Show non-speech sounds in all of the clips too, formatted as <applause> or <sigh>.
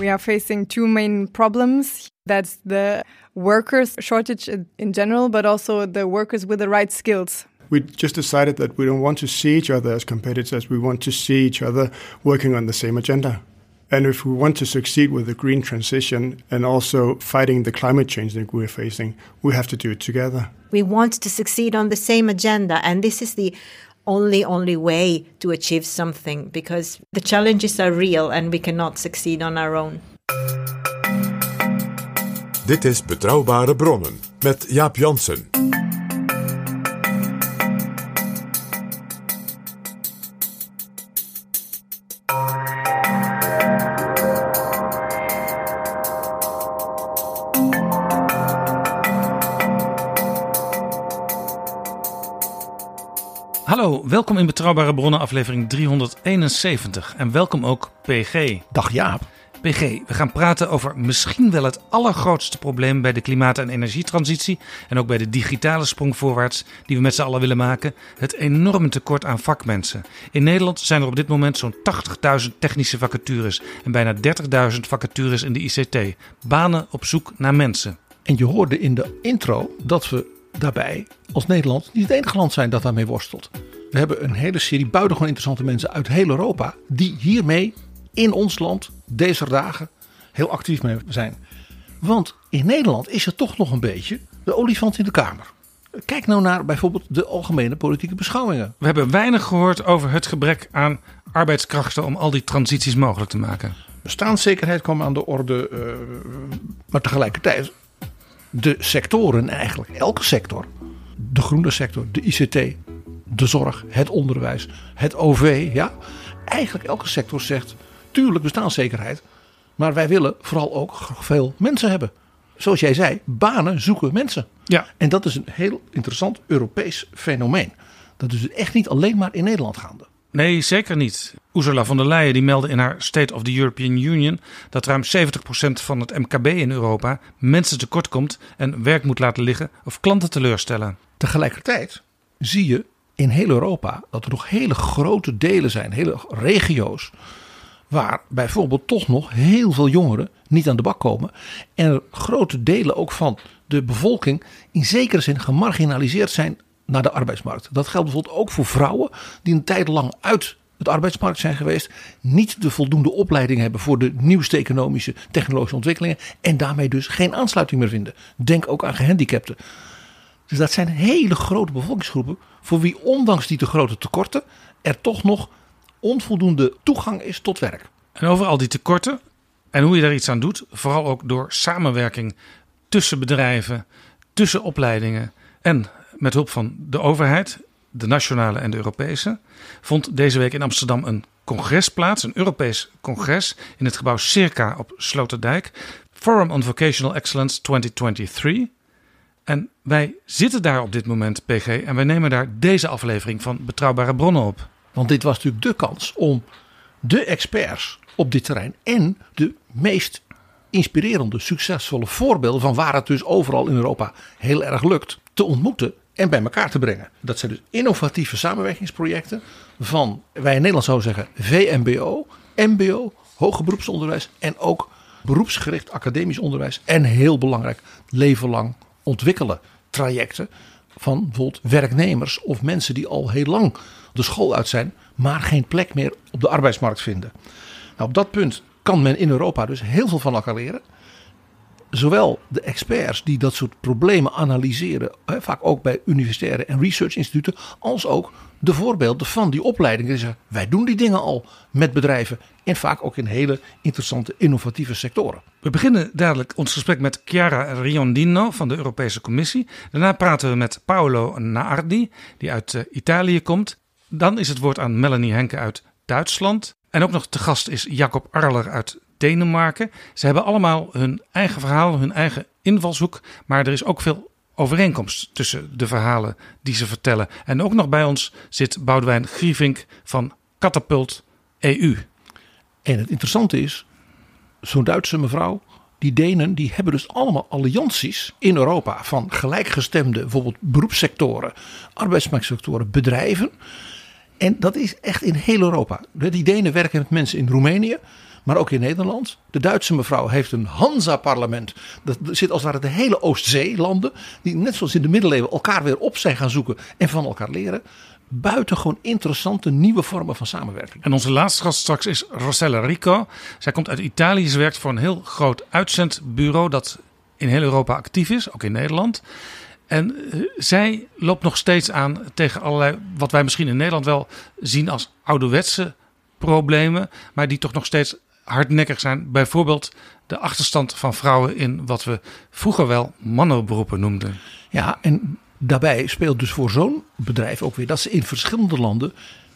We are facing two main problems. That's the workers shortage in general, but also the workers with the right skills. We just decided that we don't want to see each other as competitors. We want to see each other working on the same agenda. And if we want to succeed with the green transition and also fighting the climate change that we're facing, we have to do it together. We want to succeed on the same agenda, and this is the only only way to achieve something because the challenges are real and we cannot succeed on our own. Dit is Betrouwbare Bronnen met Jaap Jansen. Welkom in Betrouwbare Bronnen aflevering 371 en welkom ook PG. Dag Jaap. PG, we gaan praten over misschien wel het allergrootste probleem bij de klimaat- en energietransitie en ook bij de digitale sprong voorwaarts die we met z'n allen willen maken, het enorme tekort aan vakmensen. In Nederland zijn er op dit moment zo'n 80.000 technische vacatures en bijna 30.000 vacatures in de ICT. Banen op zoek naar mensen. En je hoorde in de intro dat we daarbij als Nederland niet het enige land zijn dat daarmee worstelt. We hebben een hele serie buitengewoon interessante mensen uit heel Europa die hiermee in ons land deze dagen heel actief mee zijn. Want in Nederland is het toch nog een beetje de olifant in de kamer. Kijk nou naar bijvoorbeeld de algemene politieke beschouwingen. We hebben weinig gehoord over het gebrek aan arbeidskrachten om al die transities mogelijk te maken. Bestaanszekerheid kwam aan de orde, eh, maar tegelijkertijd de sectoren, eigenlijk elke sector, de groene sector, de ICT, de zorg, het onderwijs, het OV, ja, eigenlijk elke sector zegt, tuurlijk bestaanszekerheid, maar wij willen vooral ook veel mensen hebben. Zoals jij zei, banen zoeken mensen. Ja. En dat is een heel interessant Europees fenomeen. Dat is echt niet alleen maar in Nederland gaande. Nee, zeker niet. Ursula von der Leyen die meldde in haar State of the European Union dat ruim 70% van het MKB in Europa mensen tekort komt en werk moet laten liggen of klanten teleurstellen. Tegelijkertijd zie je in heel Europa dat er nog hele grote delen zijn, hele regio's, waar bijvoorbeeld toch nog heel veel jongeren niet aan de bak komen. En er grote delen ook van de bevolking in zekere zin gemarginaliseerd zijn naar de arbeidsmarkt. Dat geldt bijvoorbeeld ook voor vrouwen die een tijd lang uit het arbeidsmarkt zijn geweest, niet de voldoende opleiding hebben voor de nieuwste economische technologische ontwikkelingen en daarmee dus geen aansluiting meer vinden. Denk ook aan gehandicapten. Dus dat zijn hele grote bevolkingsgroepen voor wie ondanks die te grote tekorten er toch nog onvoldoende toegang is tot werk. En over al die tekorten en hoe je daar iets aan doet, vooral ook door samenwerking tussen bedrijven, tussen opleidingen en met hulp van de overheid, de nationale en de Europese, vond deze week in Amsterdam een congres plaats, een Europees congres in het gebouw Circa op Sloterdijk, Forum on Vocational Excellence 2023. En wij zitten daar op dit moment, PG, en wij nemen daar deze aflevering van Betrouwbare Bronnen op. Want dit was natuurlijk de kans om de experts op dit terrein en de meest inspirerende, succesvolle voorbeelden van waar het dus overal in Europa heel erg lukt te ontmoeten en bij elkaar te brengen. Dat zijn dus innovatieve samenwerkingsprojecten van, wij in Nederland zouden zeggen, VMBO, MBO, hoger beroepsonderwijs en ook beroepsgericht academisch onderwijs. En heel belangrijk, leven lang ontwikkelen trajecten van bijvoorbeeld werknemers of mensen die al heel lang de school uit zijn, maar geen plek meer op de arbeidsmarkt vinden. Nou, op dat punt kan men in Europa dus heel veel van elkaar leren. Zowel de experts die dat soort problemen analyseren, vaak ook bij universitaire en research instituten, als ook de voorbeelden van die opleidingen. Die zeggen, wij doen die dingen al met bedrijven en vaak ook in hele interessante innovatieve sectoren. We beginnen dadelijk ons gesprek met Chiara Riondino van de Europese Commissie. Daarna praten we met Paolo Naardi, die uit uh, Italië komt. Dan is het woord aan Melanie Henke uit Duitsland. En ook nog te gast is Jacob Arler uit Denemarken. Ze hebben allemaal hun eigen verhaal, hun eigen invalshoek. Maar er is ook veel overeenkomst tussen de verhalen die ze vertellen. En ook nog bij ons zit Boudewijn Grievink van Catapult EU. En het interessante is, zo'n Duitse mevrouw, die Denen, die hebben dus allemaal allianties in Europa van gelijkgestemde, bijvoorbeeld beroepssectoren, arbeidsmarktsectoren, bedrijven. En dat is echt in heel Europa. Die Denen werken met mensen in Roemenië, maar ook in Nederland. De Duitse mevrouw heeft een Hansa-parlement. Dat zit als het ware de hele Oostzee-landen. Die net zoals in de middeleeuwen elkaar weer op zijn gaan zoeken en van elkaar leren. Buitengewoon interessante nieuwe vormen van samenwerking. En onze laatste gast straks is Rossella Rico. Zij komt uit Italië. Ze werkt voor een heel groot uitzendbureau dat in heel Europa actief is, ook in Nederland. En uh, zij loopt nog steeds aan tegen allerlei, wat wij misschien in Nederland wel zien als ouderwetse problemen, maar die toch nog steeds hardnekkig zijn. Bijvoorbeeld de achterstand van vrouwen in wat we vroeger wel mannenberoepen noemden. Ja, en daarbij speelt dus voor zo'n bedrijf ook weer dat ze in verschillende landen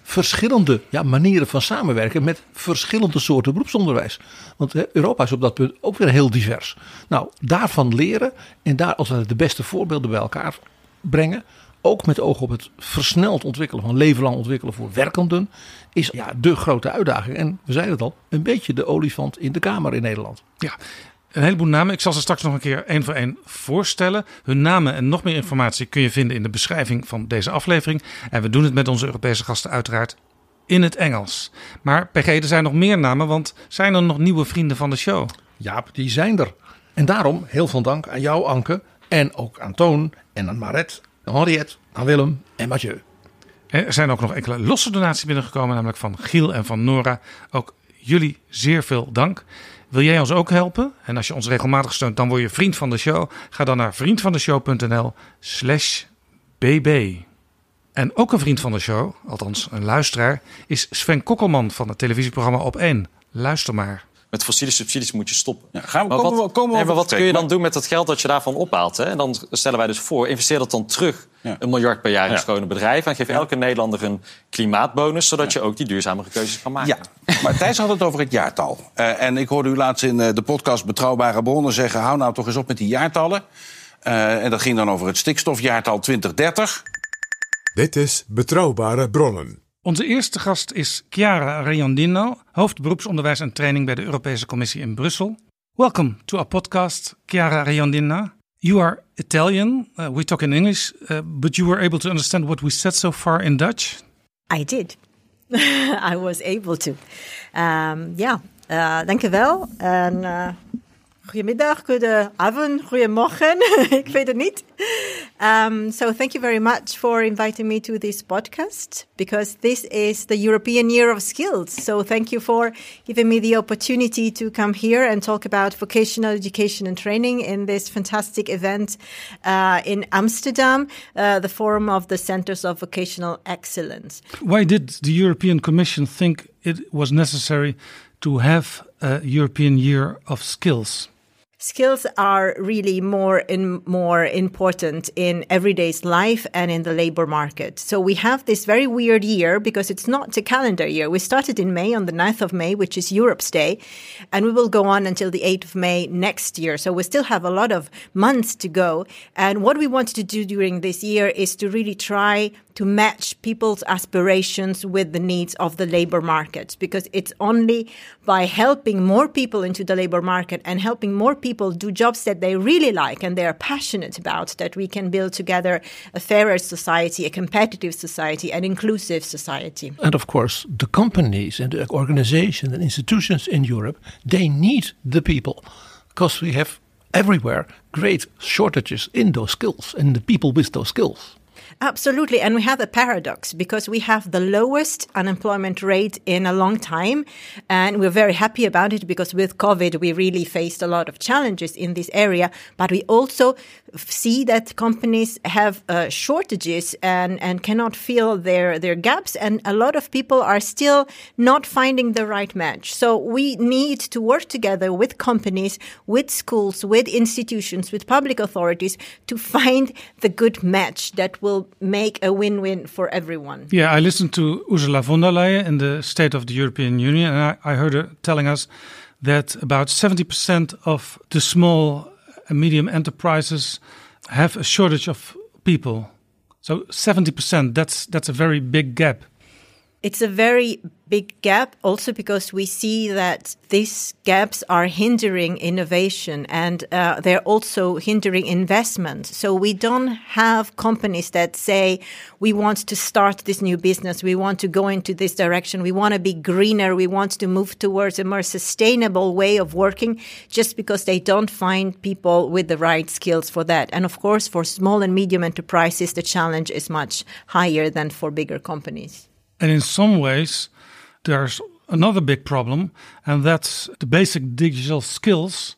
verschillende ja, manieren van samenwerken met verschillende soorten beroepsonderwijs. Want Europa is op dat punt ook weer heel divers. Nou, daarvan leren en daar als we de beste voorbeelden bij elkaar brengen. Ook met oog op het versneld ontwikkelen van leven lang ontwikkelen voor werkenden. Is ja, de grote uitdaging. En we zeiden het al, een beetje de olifant in de kamer in Nederland. Ja, een heleboel namen. Ik zal ze straks nog een keer één voor één voorstellen. Hun namen en nog meer informatie kun je vinden in de beschrijving van deze aflevering. En we doen het met onze Europese gasten uiteraard in het Engels. Maar PG, er zijn nog meer namen, want zijn er nog nieuwe vrienden van de show? Ja, die zijn er. En daarom heel veel dank aan jou, Anke. En ook aan Toon en aan Maret, Henriette, aan Willem en Mathieu. Er zijn ook nog enkele losse donaties binnengekomen, namelijk van Giel en van Nora. Ook jullie zeer veel dank. Wil jij ons ook helpen? En als je ons regelmatig steunt, dan word je vriend van de show. Ga dan naar vriendvandeshow.nl slash bb. En ook een vriend van de show, althans een luisteraar, is Sven Kokkelman van het televisieprogramma Op 1. Luister maar. Met fossiele subsidies moet je stoppen. Ja, gaan we, maar komen wat, we, komen we nee, maar wat kun je dan doen met dat geld dat je daarvan ophaalt? Hè? En dan stellen wij dus voor, investeer dat dan terug. Ja. Een miljard per jaar in ja. schone bedrijven. En geef elke Nederlander een klimaatbonus, zodat je ook die duurzamere keuzes kan maken. Ja, maar Thijs had het over het jaartal. Uh, en ik hoorde u laatst in de podcast Betrouwbare Bronnen zeggen... hou nou toch eens op met die jaartallen. Uh, en dat ging dan over het stikstofjaartal 2030. Dit is Betrouwbare Bronnen. Onze eerste gast is Chiara Riondino, hoofd beroepsonderwijs en training bij de Europese Commissie in Brussel. Welcome to our podcast, Chiara Riondina. You are Italian. Uh, we talk in English, uh, but you were able to understand what we said so far in Dutch. I did. <laughs> I was able to. Um, ja, uh, dankjewel. En goedemiddag, goedenavond, goedemorgen. <laughs> Ik weet het niet. Um, so thank you very much for inviting me to this podcast because this is the European Year of Skills. So thank you for giving me the opportunity to come here and talk about vocational education and training in this fantastic event uh, in Amsterdam, uh, the Forum of the Centers of Vocational Excellence. Why did the European Commission think it was necessary to have a European Year of Skills? Skills are really more and more important in everyday's life and in the labor market. So we have this very weird year because it's not a calendar year. We started in May on the 9th of May, which is Europe's Day, and we will go on until the 8th of May next year. So we still have a lot of months to go. And what we wanted to do during this year is to really try to match people's aspirations with the needs of the labor market because it's only by helping more people into the labor market and helping more people do jobs that they really like and they are passionate about that we can build together a fairer society, a competitive society, an inclusive society. And of course, the companies and the organizations and institutions in Europe, they need the people because we have everywhere great shortages in those skills and the people with those skills. Absolutely. And we have a paradox because we have the lowest unemployment rate in a long time. And we're very happy about it because with COVID, we really faced a lot of challenges in this area. But we also see that companies have uh, shortages and, and cannot fill their, their gaps. And a lot of people are still not finding the right match. So we need to work together with companies, with schools, with institutions, with public authorities to find the good match that will make a win-win for everyone. Yeah, I listened to Ursula von der Leyen in the State of the European Union, and I, I heard her telling us that about 70% of the small and medium enterprises have a shortage of people. So 70%, that's, that's a very big gap. It's a very big gap also because we see that these gaps are hindering innovation and uh, they're also hindering investment. So we don't have companies that say, we want to start this new business, we want to go into this direction, we want to be greener, we want to move towards a more sustainable way of working just because they don't find people with the right skills for that. And of course, for small and medium enterprises, the challenge is much higher than for bigger companies. And in some ways, there's another big problem, and that's the basic digital skills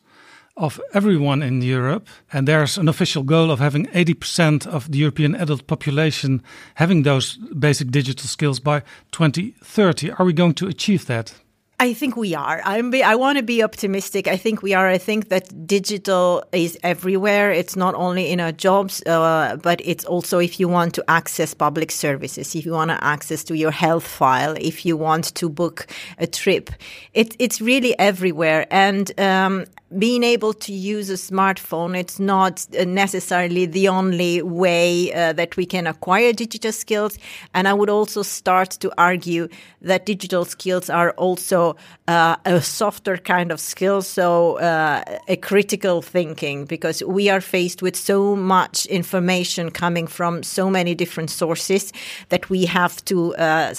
of everyone in Europe. And there's an official goal of having 80% of the European adult population having those basic digital skills by 2030. Are we going to achieve that? I think we are. I'm be, I want to be optimistic. I think we are. I think that digital is everywhere. It's not only in our jobs, uh, but it's also if you want to access public services, if you want to access to your health file, if you want to book a trip. It, it's really everywhere. And um, being able to use a smartphone, it's not necessarily the only way uh, that we can acquire digital skills. And I would also start to argue that digital skills are also uh, a softer kind of skill. So uh, a critical thinking, because we are faced with so much information coming from so many different sources that we have to uh,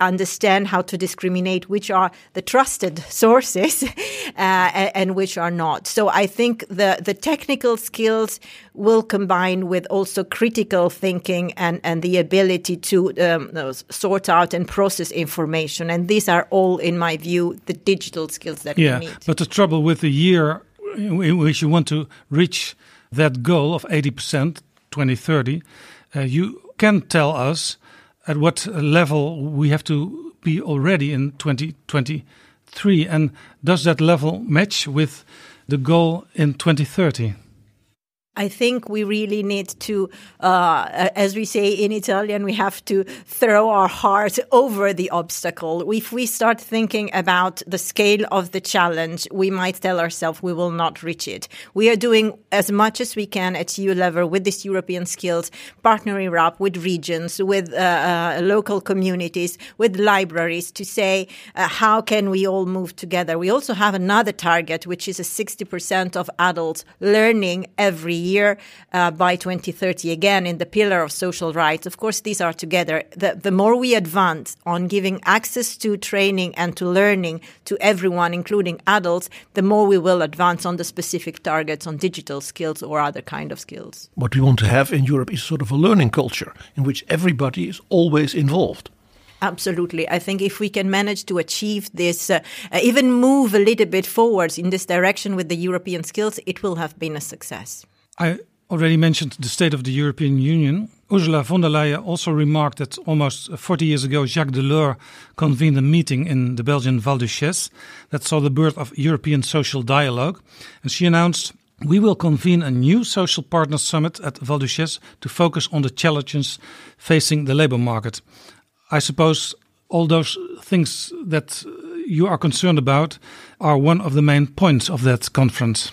understand how to discriminate which are the trusted <laughs> sources uh, and which are not. So I think the, the technical skills will combine with also critical thinking and, and the ability to um, sort out and process information. And these are all, in my view, the digital skills that yeah, we need. But the trouble with the year in which you want to reach that goal of 80% 2030, uh, you can tell us at what level we have to be already in 2023? And does that level match with the goal in 2030? I think we really need to, uh, as we say in Italian, we have to throw our heart over the obstacle. If we start thinking about the scale of the challenge, we might tell ourselves we will not reach it. We are doing as much as we can at EU level with these European skills, partnering up with regions, with uh, uh, local communities, with libraries to say uh, how can we all move together. We also have another target, which is a 60% of adults learning every year year uh, by 2030, again, in the pillar of social rights. Of course, these are together. The, the more we advance on giving access to training and to learning to everyone, including adults, the more we will advance on the specific targets on digital skills or other kind of skills. What we want to have in Europe is sort of a learning culture in which everybody is always involved. Absolutely. I think if we can manage to achieve this, uh, even move a little bit forwards in this direction with the European skills, it will have been a success. I already mentioned the state of the European Union. Ursula von der Leyen also remarked that almost 40 years ago, Jacques Delors convened a meeting in the Belgian Val Duchesse that saw the birth of European social dialogue. And she announced, We will convene a new social partners summit at Val Duchesse to focus on the challenges facing the labor market. I suppose all those things that you are concerned about are one of the main points of that conference.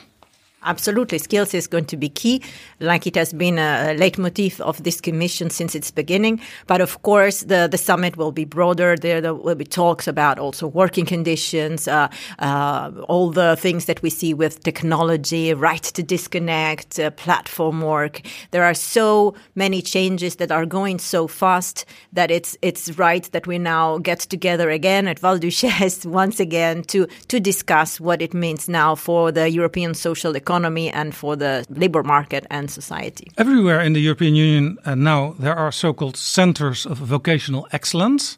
Absolutely. Skills is going to be key, like it has been a leitmotif of this commission since its beginning. But of course, the, the summit will be broader. There, there will be talks about also working conditions, uh, uh, all the things that we see with technology, right to disconnect, uh, platform work. There are so many changes that are going so fast that it's, it's right that we now get together again at Val Duchesse <laughs> once again to, to discuss what it means now for the European social economy economy and for the labor market and society. Everywhere in the European Union uh, now, there are so called centers of vocational excellence.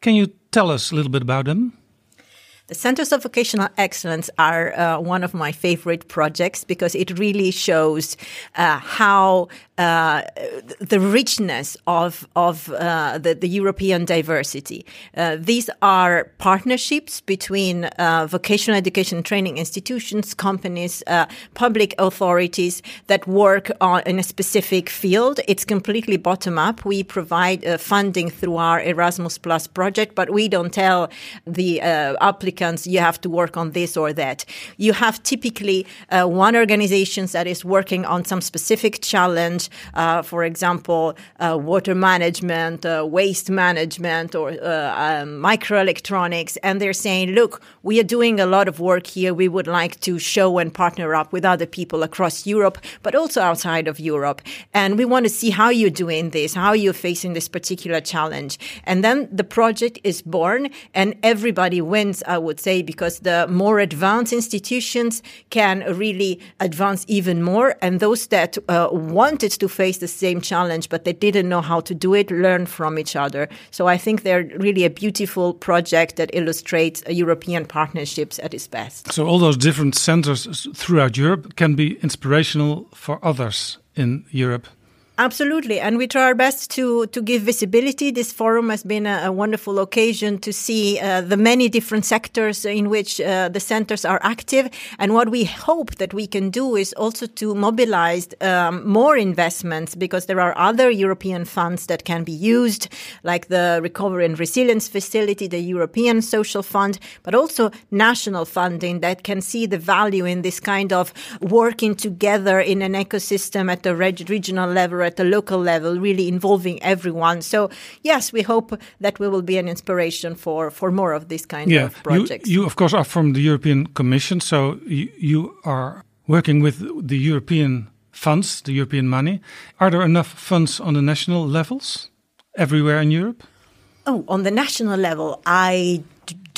Can you tell us a little bit about them? The Centers of Vocational Excellence are uh, one of my favorite projects because it really shows uh, how uh, the richness of of uh, the, the, European diversity. Uh, these are partnerships between uh, vocational education training institutions, companies, public authorities that work on, in a specific field. It's completely bottom up. We provide funding through our Erasmus Plus project, but we don't tell the applicants applicants, you have to work on this or that. You have typically uh, one organization that is working on some specific challenge, uh, for example, uh, water management, uh, waste management, or um, microelectronics, and they're saying, look, we are doing a lot of work here. We would like to show and partner up with other people across Europe, but also outside of Europe. And we want to see how you're doing this, how you're facing this particular challenge. And then the project is born and everybody wins, I would say, because the more advanced institutions can really advance even more. And those that uh, wanted to face the same challenge, but they didn't know how to do it, learn from each other. So I think they're really a beautiful project that illustrates European partnerships at its best. So all those different centers throughout Europe can be inspirational for others in Europe. Absolutely, and we try our best to to give visibility. This forum has been a, a wonderful occasion to see uh, the many different sectors in which uh, the centers are active. And what we hope that we can do is also to mobilize um, more investments because there are other European funds that can be used, like the Recovery and Resilience Facility, the European Social Fund, but also national funding that can see the value in this kind of working together in an ecosystem at the reg- regional level at the local level, really involving everyone. So yes, we hope that we will be an inspiration for for more of this kind yeah. of projects. You, you, of course, are from the European Commission, so you, you are working with the European funds, the European money. Are there enough funds on the national levels everywhere in Europe? Oh, on the national level, I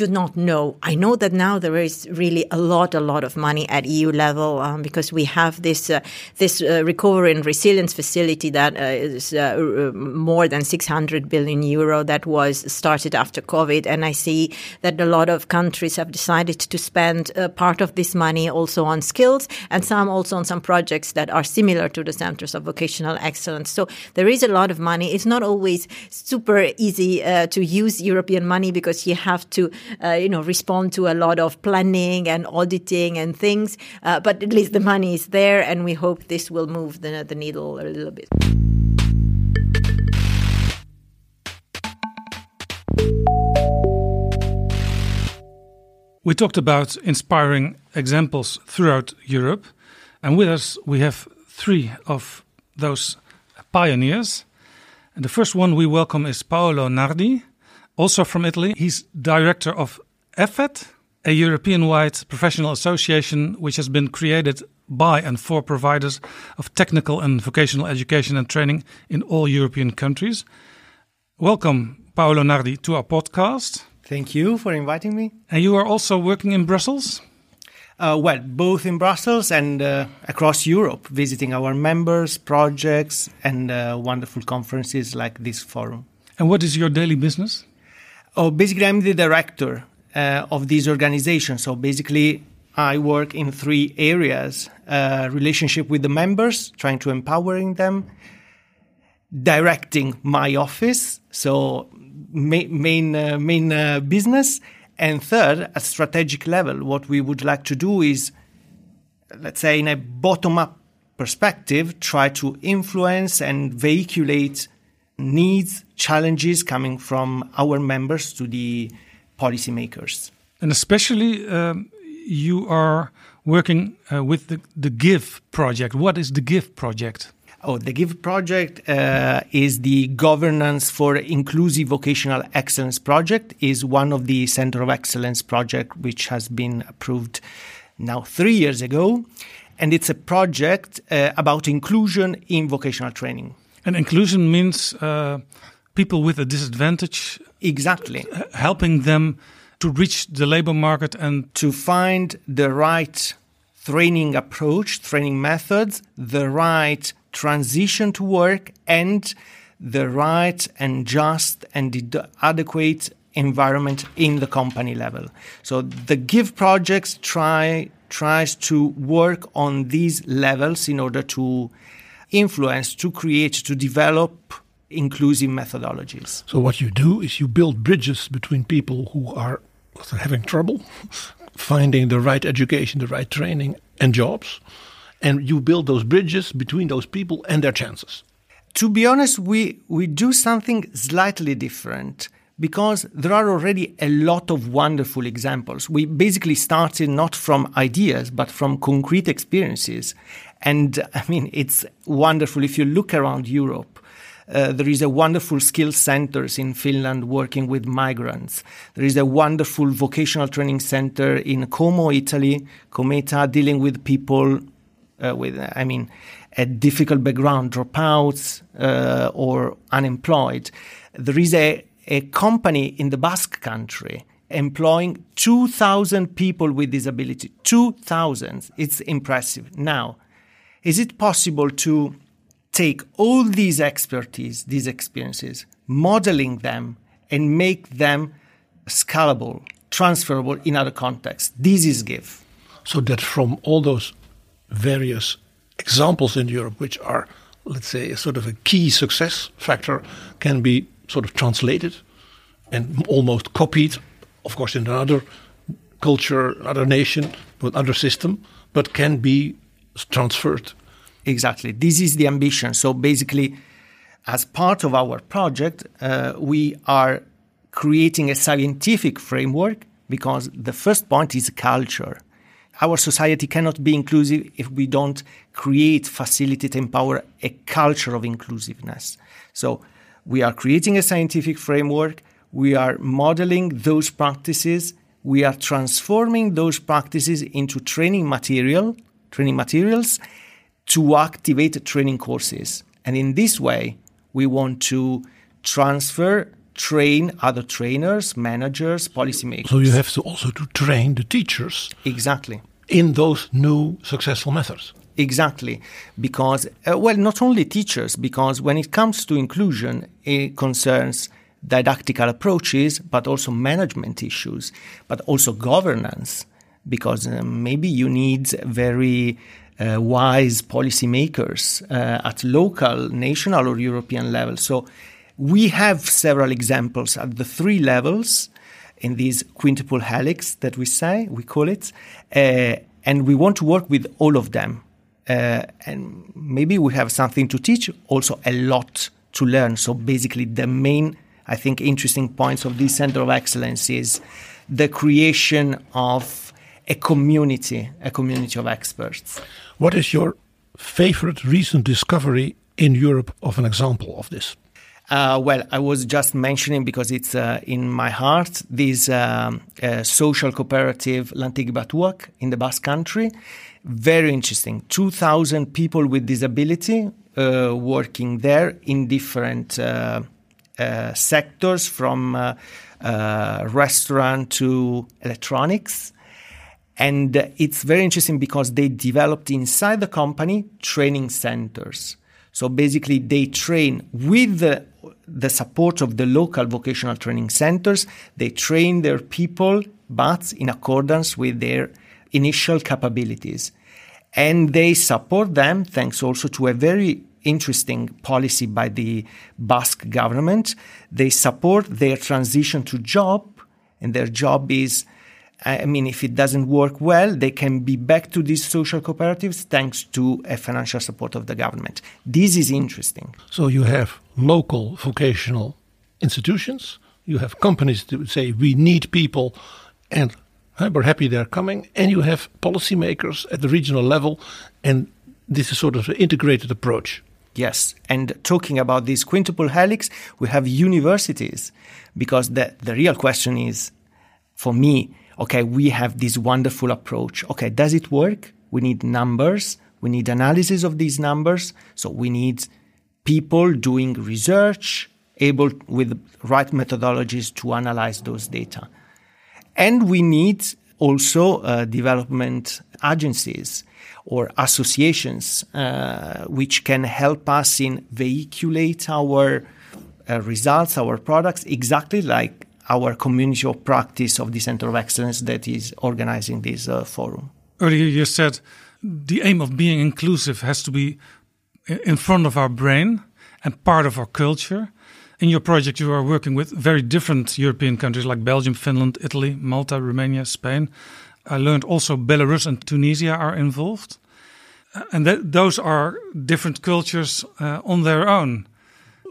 do not know. I know that now there is really a lot, a lot of money at EU level um, because we have this uh, this uh, recovery and resilience facility that uh, is uh, more than 600 billion euro that was started after COVID, and I see that a lot of countries have decided to spend uh, part of this money also on skills, and some also on some projects that are similar to the centers of vocational excellence. So there is a lot of money. It's not always super easy to use European money because you have to uh, you know, respond to a lot of planning and auditing and things. Uh, but at least the money is there, and we hope this will move the, the needle a little bit. We talked about inspiring examples throughout Europe, and with us we have three of those pioneers. And the first one we welcome is Paolo Nardi also from Italy. He's director of EFVET, a European wide professional association which has been created by and for providers of technical and vocational education and training in all European countries. Welcome, Paolo Nardi, to our podcast. Thank you for inviting me. And you are also working in Brussels? Uh, well, both in Brussels and uh, across Europe, visiting our members, projects, and uh, wonderful conferences like this forum. And what is your daily business? Oh, basically, I'm the director uh, of this organization. So basically, I work in three areas: uh, relationship with the members, trying to empowering them, directing my office, so ma- main uh, main uh, business, and third, at strategic level, what we would like to do is, let's say, in a bottom-up perspective, try to influence and vehiculate needs, challenges coming from our members to the policymakers. And especially, um, you are working uh, with the, the GIVE project. What is the GIVE project? Oh, the GIVE project uh, is the Governance for Inclusive Vocational Excellence project. is one of the Center of Excellence project which has been approved now three years ago, and it's a project uh, about inclusion in vocational training. And inclusion means uh, people with a disadvantage. Exactly. Helping them to reach the labor market and to find the right training approach, training methods, the right transition to work, and the right and just and adequate environment in the company level. So the GIVE projects try tries to work on these levels in order to influence, to create, to develop inclusive methodologies. So what you do is you build bridges between people who are having trouble <laughs> finding the right education, the right training and jobs, and you build those bridges between those people and their chances. To be honest, we we do something slightly different because there are already a lot of wonderful examples. We basically started not from ideas, but from concrete experiences. And <laughs> I mean, it's wonderful. If you look around Europe, uh, there is a wonderful skill centers in Finland working with migrants. There is a wonderful vocational training center in Como, Italy, Cometa, dealing with people uh, with, I mean, a difficult background, dropouts uh, or unemployed. There is a a company in the Basque country employing 2,000 people with disability. 2,000. It's impressive. Now, is it possible to take all these expertise, these experiences, modeling them, and make them scalable, transferable in other contexts? This is GIVE. So that from all those various examples in Europe, which are, let's say, a sort of a key success factor, can be sort of translated and almost copied, of course, in another culture, another nation, with other system, but can be transferred. Exactly. This is the ambition. So basically, as part of our project, uh, we are creating a scientific framework because the first point is culture. Our society cannot be inclusive if we don't create, facilitate, empower a culture of inclusiveness. So we are creating a scientific framework. We are modeling those practices. We are transforming those practices into training material, training materials to activate training courses. And in this way, we want to transfer, train other trainers, managers, policymakers. So you have to also to train the teachers. Exactly. In those new successful methods. Exactly, because, uh, well, not only teachers, because when it comes to inclusion, it concerns didactical approaches, but also management issues, but also governance, because uh, maybe you need very uh, wise policymakers uh, at local, national, or European level. So we have several examples at the three levels in this quintuple helix that we say, we call it, uh, and we want to work with all of them uh, and maybe we have something to teach, also a lot to learn. So basically, the main, I think, interesting points of this center of excellence is the creation of a community, a community of experts. What is your favorite recent discovery in Europe of an example of this? Uh, well, I was just mentioning because it's uh, in my heart this um, uh, social cooperative Lantegi Batuak in the Basque Country. Very interesting. 2,000 people with disability uh, working there in different uh, sectors from restaurant to electronics. And it's very interesting because they developed inside the company training centers. So basically, they train with the, the support of the local vocational training centers. They train their people, but in accordance with their initial capabilities. And they support them thanks also to a very interesting policy by the Basque government. They support their transition to job, and their job is, I mean, if it doesn't work well, they can be back to these social cooperatives thanks to a financial support of the government. This is interesting. So you have local vocational institutions, you have companies that say we need people, and we're happy they're coming. And you have policymakers at the regional level. And this is sort of an integrated approach. Yes. And talking about this quintuple helix, we have universities because the, the real question is for me, okay, we have this wonderful approach. Okay, does it work? We need numbers. We need analysis of these numbers. So we need people doing research, able with right methodologies to analyze those data. And we need also uh, development agencies or associations uh, which can help us in vehiculate our uh, results, our products, exactly like our community of practice of the Center of Excellence that is organizing this uh, forum. Earlier, you said the aim of being inclusive has to be in front of our brain and part of our culture. In your project, you are working with very different European countries like Belgium, Finland, Italy, Malta, Romania, Spain. I learned also Belarus and Tunisia are involved. Uh, and th those are different cultures uh, on their own.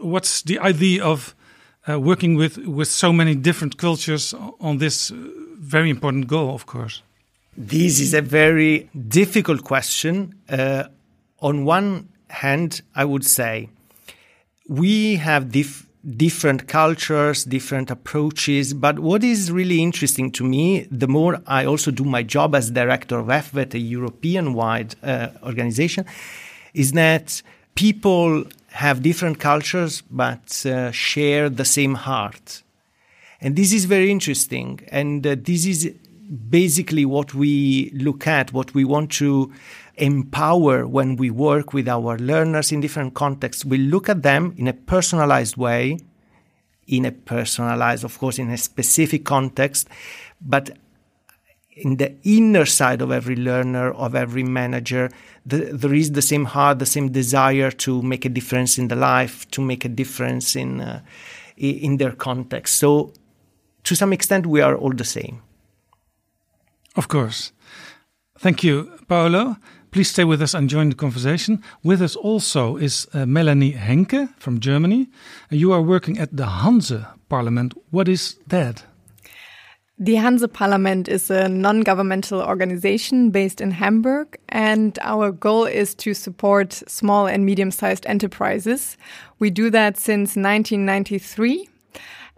What's the idea of uh, working with, with so many different cultures on this very important goal, of course? This is a very difficult question. Uh, on one hand, I would say we have dif different cultures, different approaches. But what is really interesting to me, the more I also do my job as director of EFVET, a European wide uh, organization, is that people have different cultures but uh, share the same heart. And this is very interesting. And uh, this is basically what we look at, what we want to empower when we work with our learners in different contexts. We look at them in a personalized way, in a personalized, of course, in a specific context, but in the inner side of every learner, of every manager, the, there is the same heart, the same desire to make a difference in the life, to make a difference in uh, in their context. So, to some extent, we are all the same. Of course. Thank you, Paolo. Please stay with us and join the conversation. With us also is uh, Melanie Henke from Germany. You are working at the Hanse Parliament. What is that? The Hanse Parliament is a non governmental organization based in Hamburg, and our goal is to support small and medium sized enterprises. We do that since 1993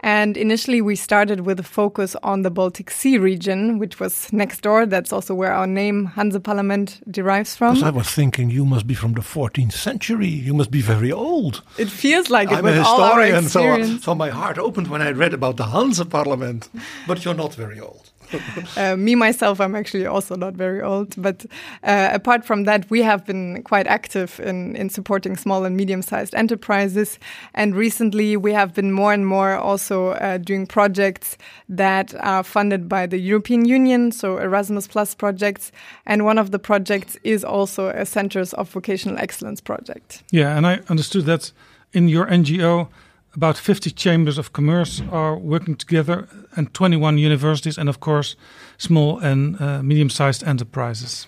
and initially, we started with a focus on the Baltic Sea region, which was next door. That's also where our name Hanse Parliament derives from. Because I was thinking you must be from the 14th century. You must be very old. It feels like it I'm a historian, so, uh, experience. so my heart opened when I read about the Hanse Parliament. But you're not very old. <laughs> uh, me myself, I'm actually also not very old. But uh, apart from that, we have been quite active in in supporting small and medium-sized enterprises. And recently, we have been more and more also uh, doing projects that are funded by the European Union, so Erasmus Plus projects. And one of the projects is also a Centers of Vocational Excellence project. Yeah, and I understood that in your NGO, about 50 chambers of commerce are working together and 21 universities and of course small and uh, medium-sized enterprises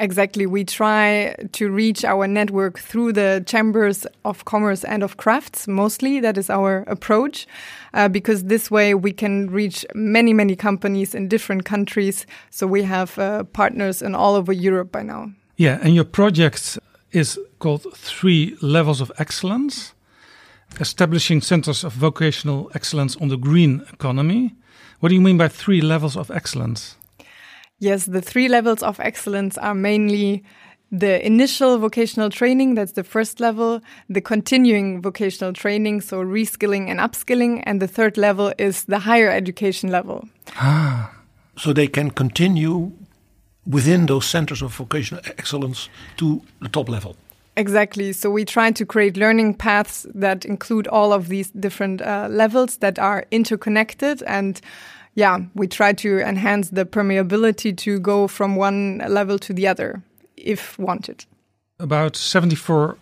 Exactly. We try to reach our network through the chambers of commerce and of crafts, mostly. That is our approach, uh, because this way we can reach many, many companies in different countries. So we have uh, partners in all over Europe by now. yeah and your project is called three levels of excellence establishing centers of vocational excellence on the green economy what do you mean by three levels of excellence Yes, the three levels of excellence are mainly the initial vocational training, that's the first level, the continuing vocational training, so reskilling and upskilling, and the third level is the higher education level. Ah. So they can continue within those centers of vocational excellence to the top level. Exactly. So we try to create learning paths that include all of these different uh, levels that are interconnected and yeah, we try to enhance the permeability to go from one level to the other if wanted. about 74%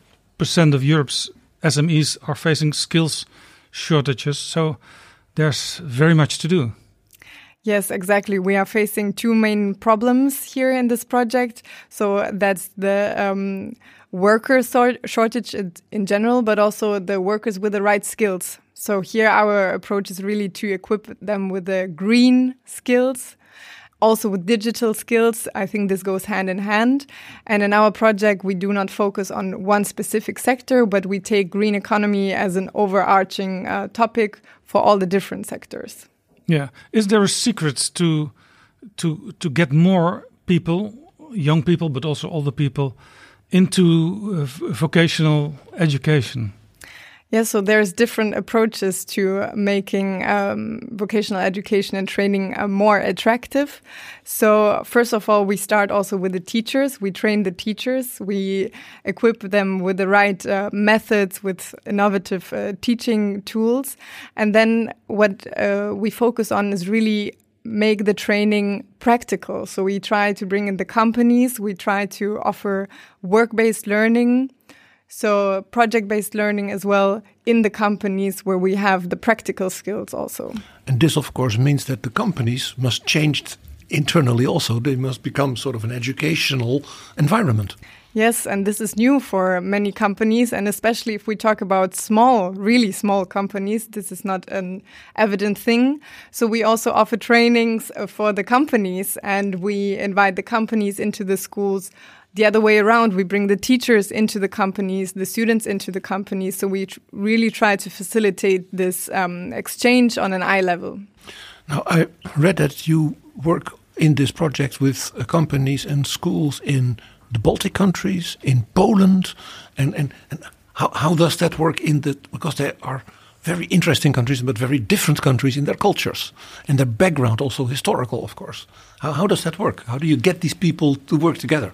of Europe's SMEs are facing skills shortages, so there's very much to do. Yes, exactly. We are facing two main problems here in this project. So that's the um, worker shortage in- in general, but also the workers with the right skills. So here our approach is really to equip them with the green skills. Also with digital skills, I think this goes hand in hand. And in our project, we do not focus on one specific sector, but we take green economy as an overarching uh, topic for all the different sectors. Yeah, is there a secret to to to get more people, young people, but also older people, into uh, vocational education? Yeah, so there's different approaches to making um, vocational education and training uh, more attractive. So first of all, we start also with the teachers. We train the teachers. We equip them with the right uh, methods, with innovative uh, teaching tools, and then what uh, we focus on is really make the training practical. So we try to bring in the companies. We try to offer work-based learning so project-based learning as well in the companies where we have the practical skills also. And this of course means that the companies must change internally also. They must become sort of an educational environment. Yes, and this is new for many companies, and especially if we talk about small, really small companies, this is not an evident thing. So we also offer trainings for the companies, and we invite the companies into the schools the other way around. We bring the teachers into the companies, the students into the companies. So we tr really try to facilitate this um, exchange on an eye level. Now, I read that you work in this project with uh, companies and schools in the Baltic countries, in Poland, and and, and how how does that work in the because they are very interesting countries, but very different countries in their cultures and their background, also historical, of course. How, how does that work? How do you get these people to work together?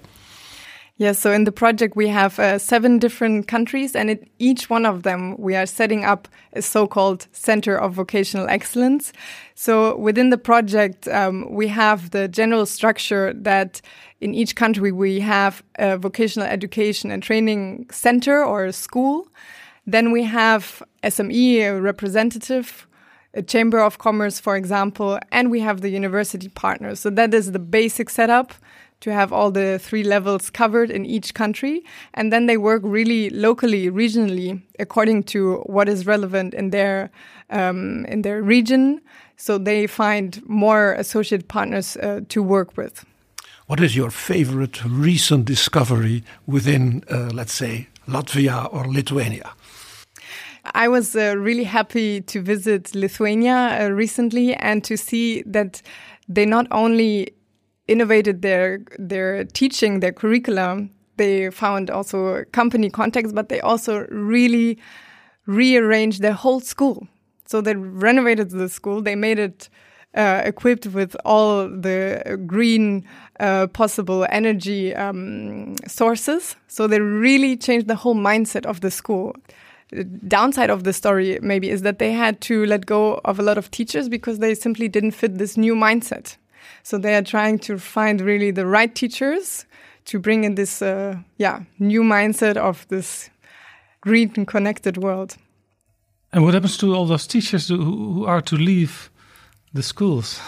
Yes, so in the project we have uh, seven different countries, and in each one of them we are setting up a so-called Center of Vocational Excellence. So within the project, um, we have the general structure that in each country we have a vocational education and training center or a school. Then we have SME, a representative, a chamber of commerce, for example, and we have the university partners. So that is the basic setup to have all the three levels covered in each country. And then they work really locally, regionally, according to what is relevant in their, um, in their region. So they find more associate partners uh, to work with. What is your favorite recent discovery within, uh, let's say, Latvia or Lithuania? I was uh, really happy to visit Lithuania uh, recently and to see that they not only innovated their their teaching, their curriculum. They found also company context, but they also really rearranged their whole school. So they renovated the school. They made it uh, equipped with all the green uh, possible energy um, sources. So they really changed the whole mindset of the school. The downside of the story maybe is that they had to let go of a lot of teachers because they simply didn't fit this new mindset. So they are trying to find really the right teachers to bring in this, uh, yeah, new mindset of this green and connected world. And what happens to all those teachers who, who are to leave the schools?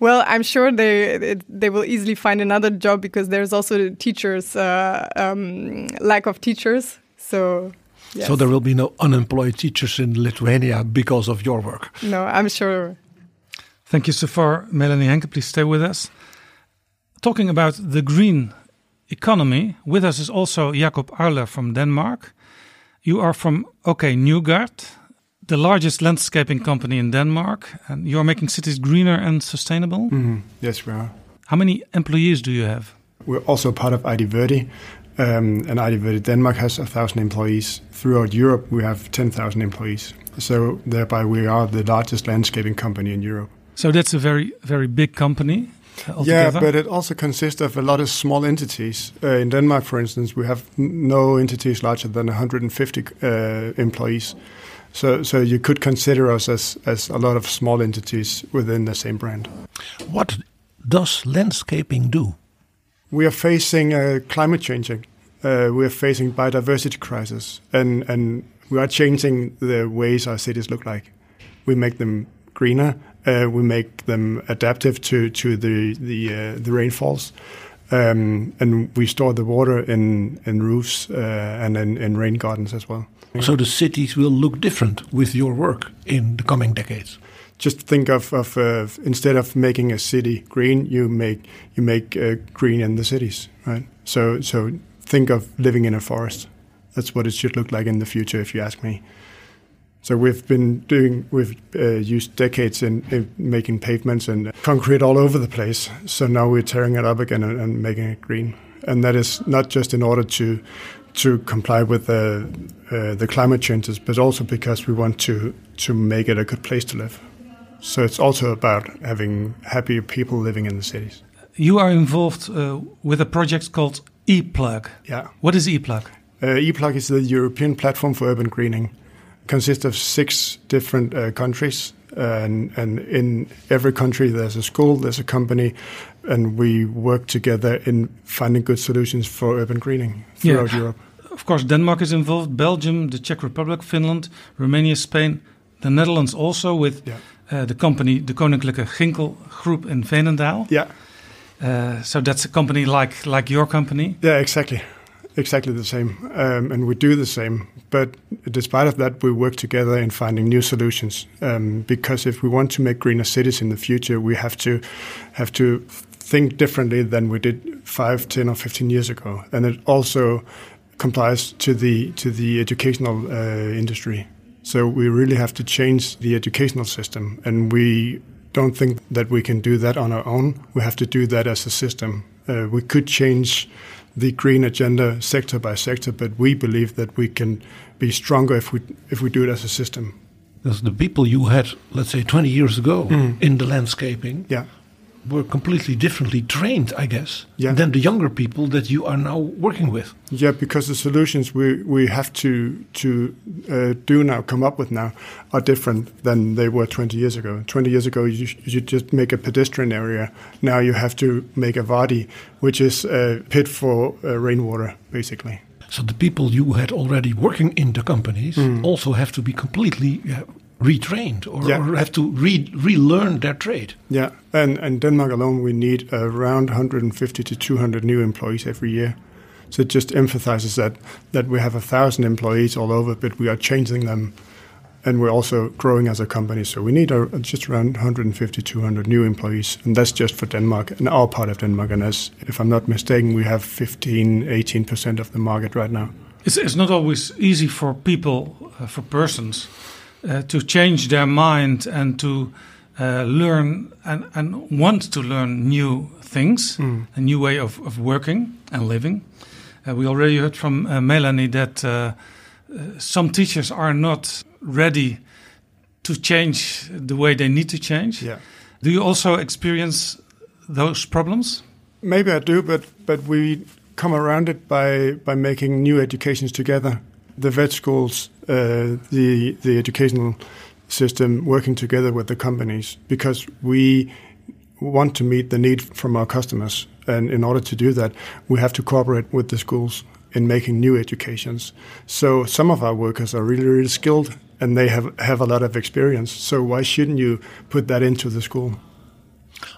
Well, I'm sure they they will easily find another job because there's also teachers uh, um, lack of teachers. So. Yes. So there will be no unemployed teachers in Lithuania because of your work. No, I'm sure Thank you so far, Melanie Henke. Please stay with us. Talking about the green economy, with us is also Jacob Arler from Denmark. You are from OK Nygaard, the largest landscaping company in Denmark, and you are making cities greener and sustainable. Mm -hmm. Yes, we are. How many employees do you have? We're also part of idverde, um, and idverde Denmark has a thousand employees. Throughout Europe, we have 10,000 employees. So, thereby, we are the largest landscaping company in Europe. So that's a very, very big company. Yeah, but it also consists of a lot of small entities. Uh, in Denmark, for instance, we have no entities larger than 150 uh, employees. So, so you could consider us as, as a lot of small entities within the same brand. What does landscaping do? We are facing uh, climate changing. Uh, we are facing biodiversity crisis, and and we are changing the ways our cities look like. We make them greener uh, we make them adaptive to to the the uh, the rainfalls, um, and we store the water in in roofs uh, and in, in rain gardens as well. So the cities will look different with your work in the coming decades. Just think of, of uh, instead of making a city green, you make you make uh, green in the cities, right? So so think of living in a forest. That's what it should look like in the future, if you ask me. So we've been doing, we've uh, used decades in, in, making pavements and concrete all over the place. So now we're tearing it up again and, and, making it green. And that is not just in order to to comply with the uh, the climate changes, but also because we want to to make it a good place to live. So it's also about having happy people living in the cities. You are involved uh, with a project called ePlug. Yeah. What is ePlug? Uh, ePlug is the European platform for urban greening. Consists of six different uh, countries, and, and in every country there's a school, there's a company, and we work together in finding good solutions for urban greening throughout Yeah. Europe. Of course, Denmark is involved, Belgium, the Czech Republic, Finland, Romania, Spain, the Netherlands also with uh, the company, the Koninklijke Ginkel Group in Veenendaal. Yeah. Uh, so that's a company like like your company. Yeah, exactly. Exactly the same. Um, and we do the same. But despite of that, we work together in finding new solutions. Um, because if we want to make greener cities in the future, we have to have to think differently than we did five, ten, or 15 years ago. And it also complies to the to the educational uh, industry. So we really have to change the educational system, and we don't think that we can do that on our own. We have to do that as a system. Uh, we could change the green agenda sector by sector, but we believe that we can be stronger if we if we do it as a system. Because the people you had, let's say, 20 years ago Mm. in the landscaping Yeah. Were completely differently trained, I guess, Yeah. than the younger people that you are now working with. Yeah, because the solutions we, we have to to uh, do now, come up with now, are different than they were 20 years ago. 20 years ago, you, you just make a pedestrian area. Now you have to make a vadi, which is a pit for uh, rainwater, basically. So the people you had already working in the companies Mm. also have to be completely retrained or, Yeah. or have to re- relearn their trade. Yeah, and and Denmark alone, we need around 150 to 200 new employees every year. So it just emphasizes that that we have a thousand employees all over, but we are changing them, and we're also growing as a company. So we need a, just around 150 200 new employees, and that's just for Denmark and our part of Denmark. And as if I'm not mistaken, we have 15 18 percent of the market right now. It's, it's not always easy for people, uh, for persons, uh, to change their mind and to uh, learn and, and want to learn new things, Mm. a new way of, of working and living. Uh, we already heard from uh, Melanie that uh, uh, some teachers are not ready to change the way they need to change. Yeah. Do you also experience those problems? Maybe I do, but but we come around it by by making new educations together. The vet schools, uh, the the educational system, working together with the companies because we want to meet the need from our customers, and in order to do that, we have to cooperate with the schools in making new educations. So some of our workers are really really skilled, and they have have a lot of experience. So why shouldn't you put that into the school?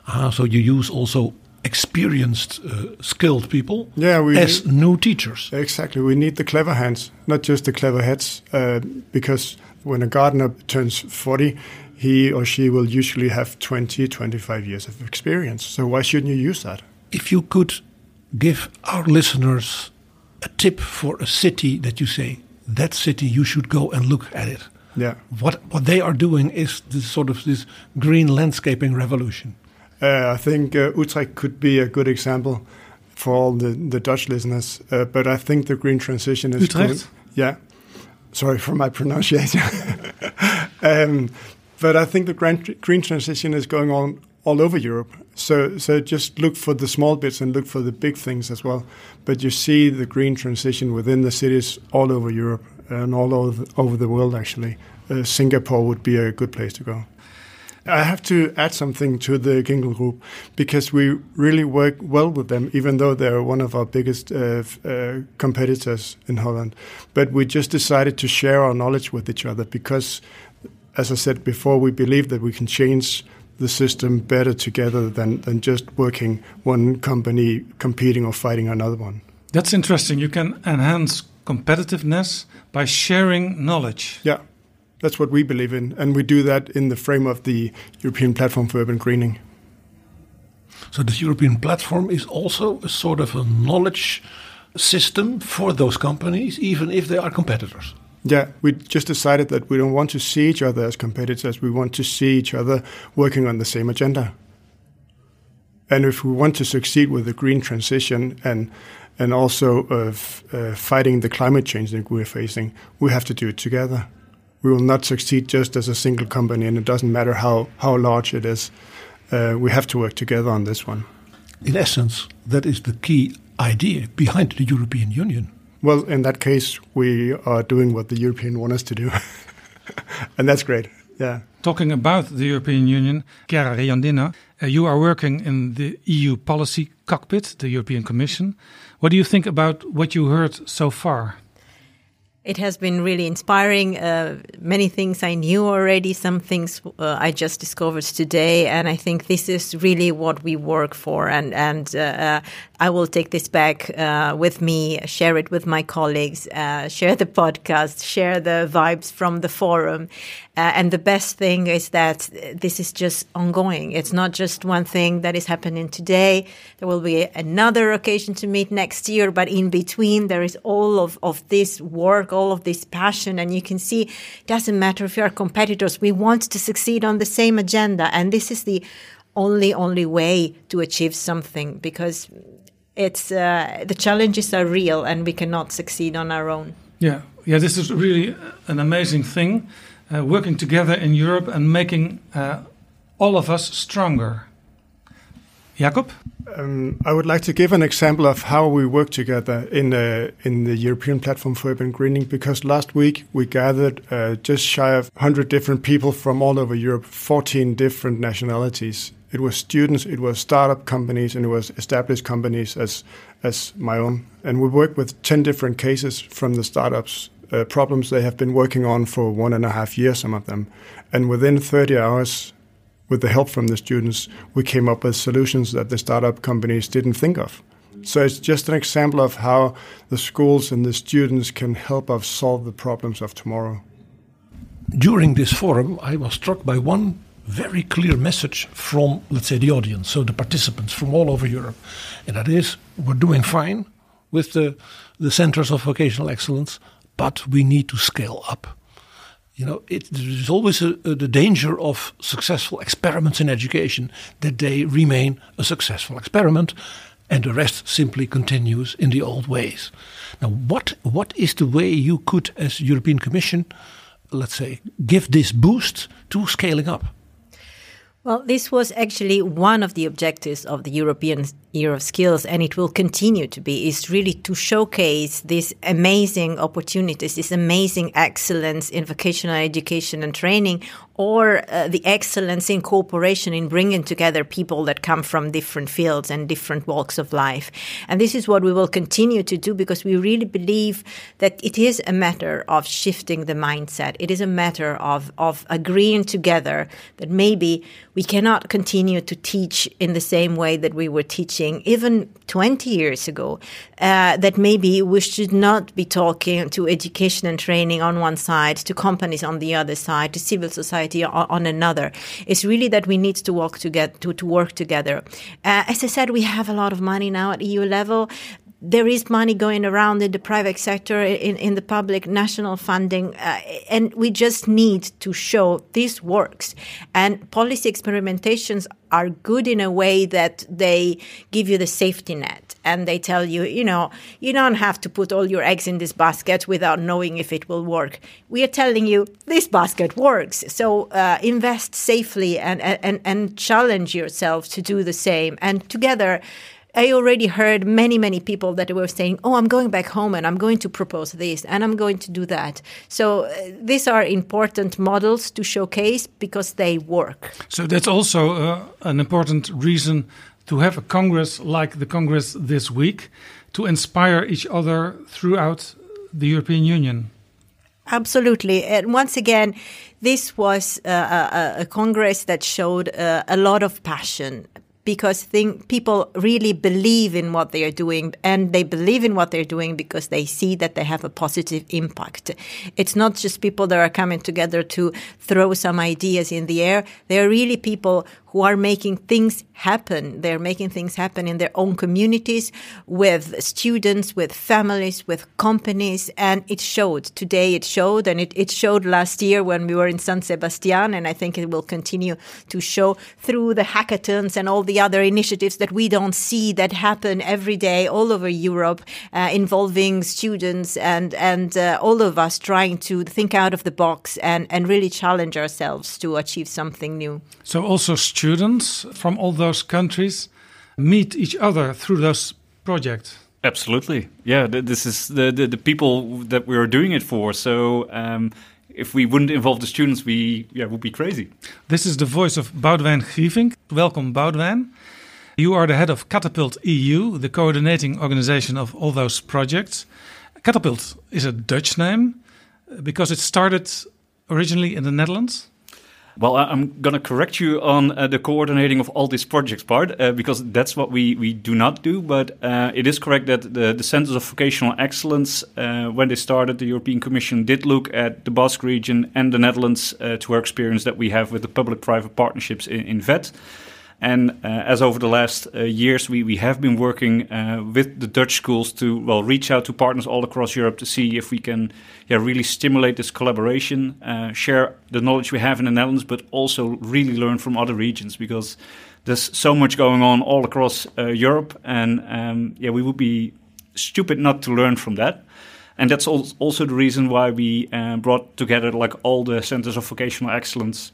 Ah, so you use also experienced, uh, skilled people Yeah, we as new teachers. Exactly. We need the clever hands, not just the clever heads, uh, because when a gardener turns 40, he or she will usually have 20, 25 years of experience. So why shouldn't you use that? If you could give our listeners a tip for a city that you say, that city you should go and look at it. Yeah. What what they are doing is this sort of this green landscaping revolution. Uh, I think uh, Utrecht could be a good example for all the, the Dutch listeners, uh, but I think the green transition is Utrecht? going- yeah. Sorry for my pronunciation. <laughs> um, but I think the green, green transition is going on all over Europe. So, so just look for the small bits and look for the big things as well. But you see the green transition within the cities all over Europe and all over, over the world, actually. Uh, Singapore would be a good place to go. I have to add something to the Ginkel Group because we really work well with them, even though they're one of our biggest uh, uh, competitors in Holland. But we just decided to share our knowledge with each other because, as I said before, we believe that we can change the system better together than, than just working one company competing or fighting another one. That's interesting. You can enhance competitiveness by sharing knowledge. Yeah, that's what we believe in. And we do that in the frame of the European Platform for Urban Greening. So this European platform is also a sort of a knowledge system for those companies, even if they are competitors. Yeah, we just decided that we don't want to see each other as competitors. We want to see each other working on the same agenda. And if we want to succeed with the green transition and and also of uh, fighting the climate change that we're facing, we have to do it together. We will not succeed just as a single company, and it doesn't matter how, how large it is. Uh, we have to work together on this one. In essence, that is the key idea behind the European Union. Well, in that case, we are doing what the European want us to do. <laughs> and that's great. Yeah. Talking about the European Union, Chiara Riondino, uh, you are working in the EU policy cockpit, the European Commission. What do you think about what you heard so far? It has been really inspiring. Uh, many things I knew already, some things uh, I just discovered today, and I think this is really what we work for. And and uh, uh I will take this back uh, with me, share it with my colleagues, uh, share the podcast, share the vibes from the forum. and the best thing is that this is just ongoing. It's not just one thing that is happening today. There will be another occasion to meet next year, but in between there is all of, of this work all of this passion. And you can see it doesn't matter if you are competitors, we want to succeed on the same agenda. And this is the only, only way to achieve something because it's uh, the challenges are real and we cannot succeed on our own. Yeah, yeah, this is really an amazing thing. Uh, working together in Europe and making uh, all of us stronger. Jakob? Um, I would like to give an example of how we work together in uh, in the European Platform for Urban Greening because last week we gathered uh, just shy of 100 different people from all over Europe, 14 different nationalities. It was students, it was startup companies, and it was established companies as as my own. And we worked with 10 different cases from the startups, uh, problems they have been working on for one and a half years, some of them. And within 30 hours, with the help from the students, we came up with solutions that the startup companies didn't think of. So it's just an example of how the schools and the students can help us solve the problems of tomorrow. During this forum, I was struck by one very clear message from, let's say, the audience, so the participants from all over Europe. And that is, we're doing fine with the, the centers of vocational excellence, but we need to scale up you know, it, there's always a, a, the danger of successful experiments in education that they remain a successful experiment, and the rest simply continues in the old ways. Now, what what is the way you could, as European Commission, let's say, give this boost to scaling up? Well, this was actually one of the objectives of the European Year of Skills, and it will continue to be, is really to showcase these amazing opportunities, this amazing excellence in vocational education and training, or uh, the excellence in cooperation in bringing together people that come from different fields and different walks of life. And this is what we will continue to do because we really believe that it is a matter of shifting the mindset. It is a matter of, of agreeing together that maybe we cannot continue to teach in the same way that we were teaching even 20 years ago. Uh, that maybe we should not be talking to education and training on one side, to companies on the other side, to civil society on, on another. It's really that we need to work together. To, to work together. Uh, as I said, we have a lot of money now at EU level there is money going around in the private sector, in, in the public, national funding, uh, and we just need to show this works. And policy experimentations are good in a way that they give you the safety net and they tell you, you know, you don't have to put all your eggs in this basket without knowing if it will work. We are telling you this basket works. So uh, invest safely and, and, and challenge yourself to do the same. And together, I already heard many, many people that were saying, "Oh, I'm going back home and I'm going to propose this and I'm going to do that." So uh, these are important models to showcase because they work. So that's also uh, an important reason to have a congress like the congress this week to inspire each other throughout the European Union. Absolutely. And once again, this was uh, a, a, congress that showed uh, a lot of passion because think people really believe in what they are doing and they believe in what they're doing because they see that they have a positive impact. It's not just people that are coming together to throw some ideas in the air. They are really people who are making things happen. They're making things happen in their own communities with students, with families, with companies. And it showed today. It showed and it, it showed last year when we were in San Sebastian. And I think it will continue to show through the hackathons and all the other initiatives that we don't see that happen every day all over Europe, uh, involving students and, and uh, all of us trying to think out of the box and, and really challenge ourselves to achieve something new. So, also students from all those countries meet each other through those projects. Absolutely, yeah. This is the the, the people that we are doing it for. So. Um, if we wouldn't involve the students, we yeah, would be crazy. This is the voice of Boudewijn Grievink. Welcome, Boudewijn. You are the head of Katapult EU, the coordinating organization of all those projects. Katapult is a Dutch name because it started originally in the Netherlands. Well, I'm going to correct you on uh, the coordinating of all these projects part uh, because that's what we, we do not do. But uh, it is correct that the, the Centers of Vocational Excellence, uh, when they started, the European Commission did look at the Basque region and the Netherlands uh, to our experience that we have with the public private partnerships in, in VET. And uh, as over the last uh, years, we, we have been working uh, with the Dutch schools to well reach out to partners all across Europe to see if we can yeah, really stimulate this collaboration, share the knowledge we have in the Netherlands, but also really learn from other regions because there's so much going on all across uh, Europe, and um, yeah, we would be stupid not to learn from that. And that's also the reason why we uh, brought together like all the centers of vocational excellence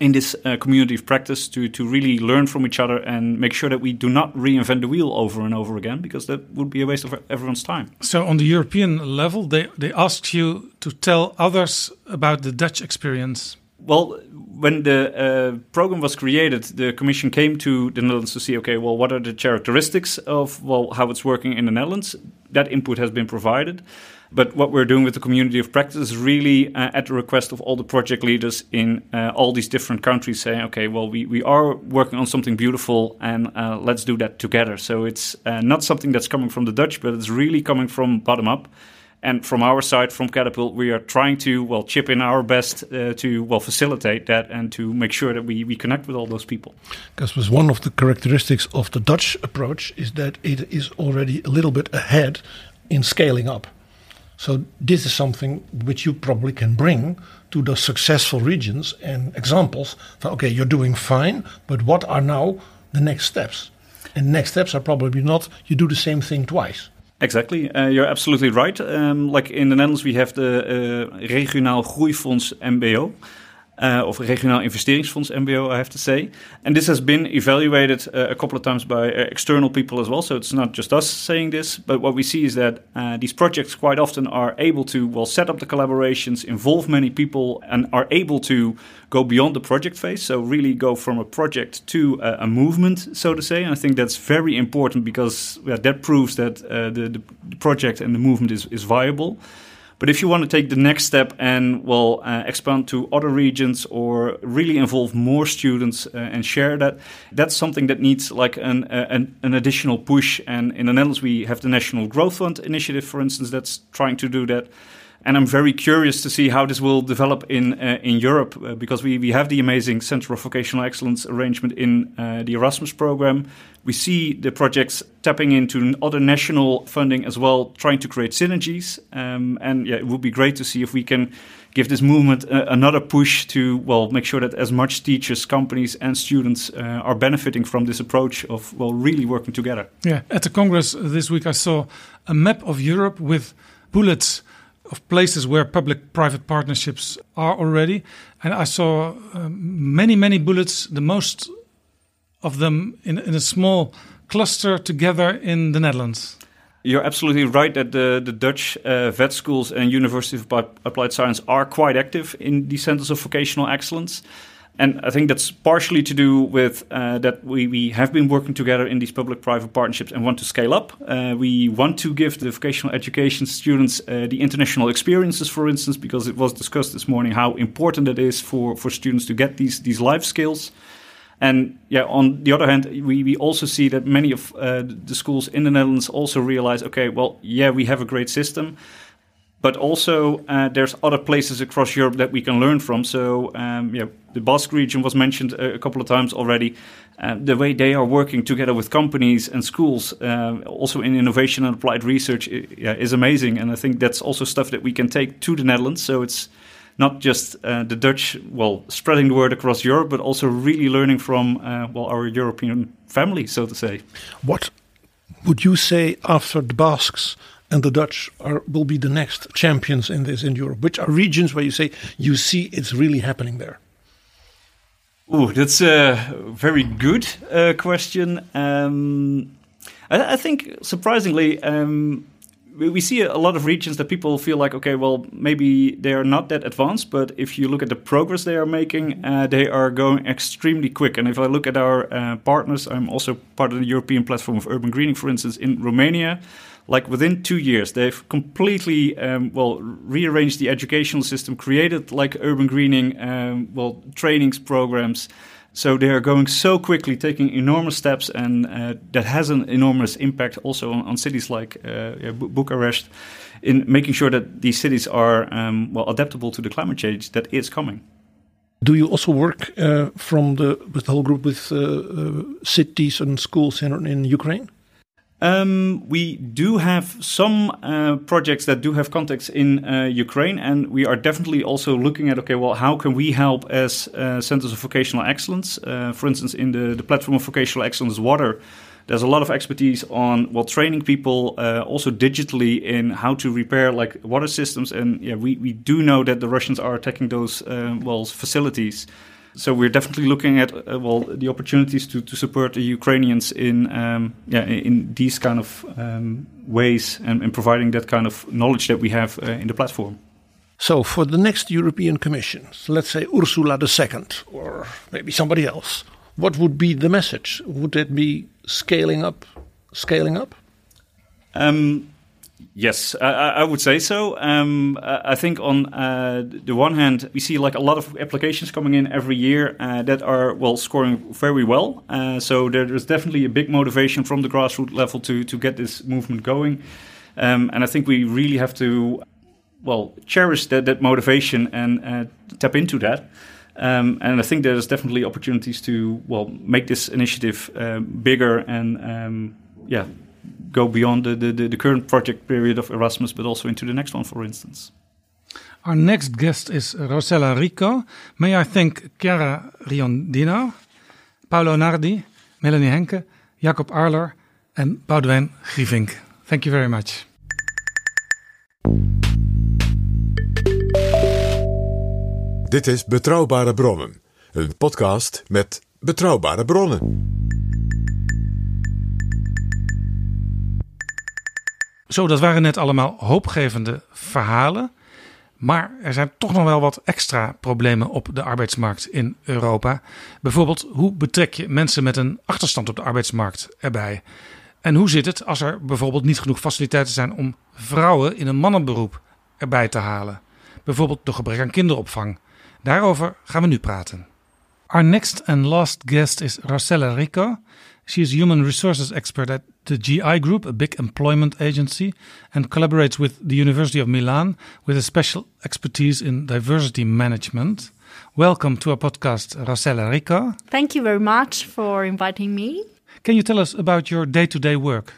in this uh, community of practice to, to really learn from each other and make sure that we do not reinvent the wheel over and over again because that would be a waste of everyone's time. So, on the European level, they, they asked you to tell others about the Dutch experience. Well, when the uh, program was created, the Commission came to the Netherlands to see, okay, well, what are the characteristics of well how it's working in the Netherlands? That input has been provided. But what we're doing with the community of practice is really uh, at the request of all the project leaders in uh, all these different countries saying, okay, well, we, we are working on something beautiful and uh, let's do that together. So it's uh, not something that's coming from the Dutch, but it's really coming from bottom up. And from our side, from Katapult, we are trying to well chip in our best uh, to well facilitate that and to make sure that we, we connect with all those people. Because one of the characteristics of the Dutch approach is that it is already a little bit ahead in scaling up. So this is something which you probably can bring to the successful regions and examples. okay, you're doing fine, but what are now the next steps? And next steps are probably not you do the same thing twice. Exactly, uh, you're absolutely right. Um, like in the Netherlands, we have the uh, Regionaal Groeifonds MBO. Uh, of Regionaal Investeringsfonds MBO, I have to say. And this has been evaluated uh, a couple of times by uh, external people as well. So it's not just us saying this, but what we see is that these projects quite often are able to well set up the collaborations, involve many people, and are able to go beyond the project phase. So really go from a project to a, movement, so to say. And I think that's very important because yeah, that proves that the, the project and the movement is, is viable. But if you want to take the next step and well uh, expand to other regions or really involve more students uh, and share that, that's something that needs like an, uh, an, an additional push. And in the Netherlands, we have the National Growth Fund initiative, for instance, that's trying to do that and I'm very curious to see how this will develop in uh, in Europe uh, because we, we have the amazing Center of Vocational Excellence arrangement in uh, the Erasmus program. We see the projects tapping into other national funding as well, trying to create synergies. Um, and yeah, it would be great to see if we can give this movement uh, another push to well make sure that as much teachers, companies, and students uh, are benefiting from this approach of well really working together. Yeah, at the Congress this week I saw a map of Europe with bullets of places where public-private partnerships are already, and I saw um, many many bullets. The most of them in, in a small cluster together in the Netherlands. You're absolutely right that the, the Dutch uh, vet schools and University of Applied Science are quite active in the centers of vocational excellence. And I think that's partially to do with uh, that we, we have been working together in these public private partnerships and want to scale up. Uh, we want to give the vocational education students uh, the international experiences, for instance, because it was discussed this morning how important it is for, for students to get these, these life skills. And yeah, on the other hand, we, we also see that many of uh, the schools in the Netherlands also realize, okay, well, yeah, we have a great system, but also uh, there's other places across Europe that we can learn from. So, um, yeah, the Basque region was mentioned a, couple of times already. Uh, the way they are working together with companies and schools, uh, also in innovation and applied research, yeah, is amazing. And I think that's also stuff that we can take to the Netherlands. So it's not just uh, the Dutch, well, spreading the word across Europe, but also really learning from, uh, well, our European family, so to say. What would you say after the Basques and the Dutch are, will be the next champions in this in Europe? Which are regions where you say you see it's really happening there? Oh, that's a very good uh, question. Um, I, I, think surprisingly, um, we see a lot of regions that people feel like, okay, well, maybe they are not that advanced, but if you look at the progress they are making, uh, they are going extremely quick. And if I look at our uh, partners, I'm also part of the European platform of urban greening, for instance, in Romania. Like within two years, they've completely um, well rearranged the educational system, created like urban greening, um, well trainings programs, so they are going so quickly, taking enormous steps, and uh, that has an enormous impact also on, on cities like uh, Bucharest in making sure that these cities are um, well adaptable to the climate change that is coming. Do you also work uh, from the with the whole group with uh, uh, cities and schools in in Ukraine? Um, we do have some uh, projects that do have contacts in uh, Ukraine, and we are definitely also looking at okay, well, how can we help as uh, centers of vocational excellence? Uh, for instance, in the, the platform of vocational excellence, water. There's a lot of expertise on well training people uh, also digitally in how to repair like water systems, and yeah, we, we do know that the Russians are attacking those uh, well facilities. So we're definitely looking at uh, well the opportunities to, to support the Ukrainians in um, yeah in these kind of um, ways and, and, providing that kind of knowledge that we have uh, in the platform. So for the next European Commission, so let's say Ursula II or maybe somebody else, what would be the message? Would it be scaling up, scaling up? Um, Yes, I, I, would say so. Um, I think on uh, the one hand, we see like a lot of applications coming in every year uh, that are well scoring very well. Uh, so there's definitely a big motivation from the grassroots level to to get this movement going. Um, and I think we really have to well cherish that that motivation and uh, tap into that. Um, and I think there's definitely opportunities to well make this initiative uh, bigger and um, yeah go beyond the, the, the current project period of Erasmus, but also into the next one, for instance. Our next guest is Rosella Rico. May I thank Chiara Riondino, Paolo Nardi, Melanie Henke, Jacob Arler and Boudewijn Grievink. Thank you very much. Dit is Betrouwbare Bronnen, een podcast met betrouwbare bronnen. Zo, dat waren net allemaal hoopgevende verhalen. Maar er zijn toch nog wel wat extra problemen op de arbeidsmarkt in Europa. Bijvoorbeeld, hoe betrek je mensen met een achterstand op de arbeidsmarkt erbij? En hoe zit het als er bijvoorbeeld niet genoeg faciliteiten zijn om vrouwen in een mannenberoep erbij te halen? Bijvoorbeeld door gebrek aan kinderopvang. Daarover gaan we nu praten. Our next and last guest is Rosella Rico. She is human resources expert at the GI Group, a big employment agency, and collaborates with the University of Milan with a special expertise in diversity management. Welcome to our podcast, Rosella Rico. Thank you very much for inviting me. Can you tell us about your day to day work?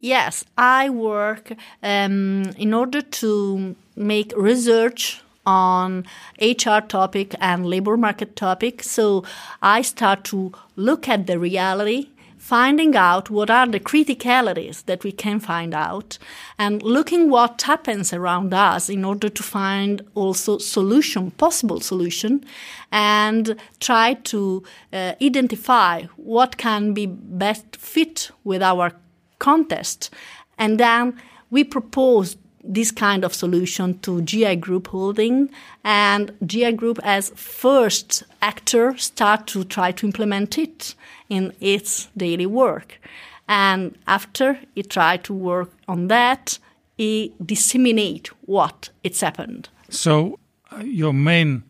Yes, I work um, in order to make research on HR topic and labor market topic. So I start to look at the reality, finding out what are the criticalities that we can find out and looking what happens around us in order to find also solution, possible solution and try to uh, identify what can be best fit with our context. And then we propose this kind of solution to GI Group Holding, and GI Group as first actor start to try to implement it in its daily work. And after it tried to work on that, it disseminate what it's happened. So uh, your main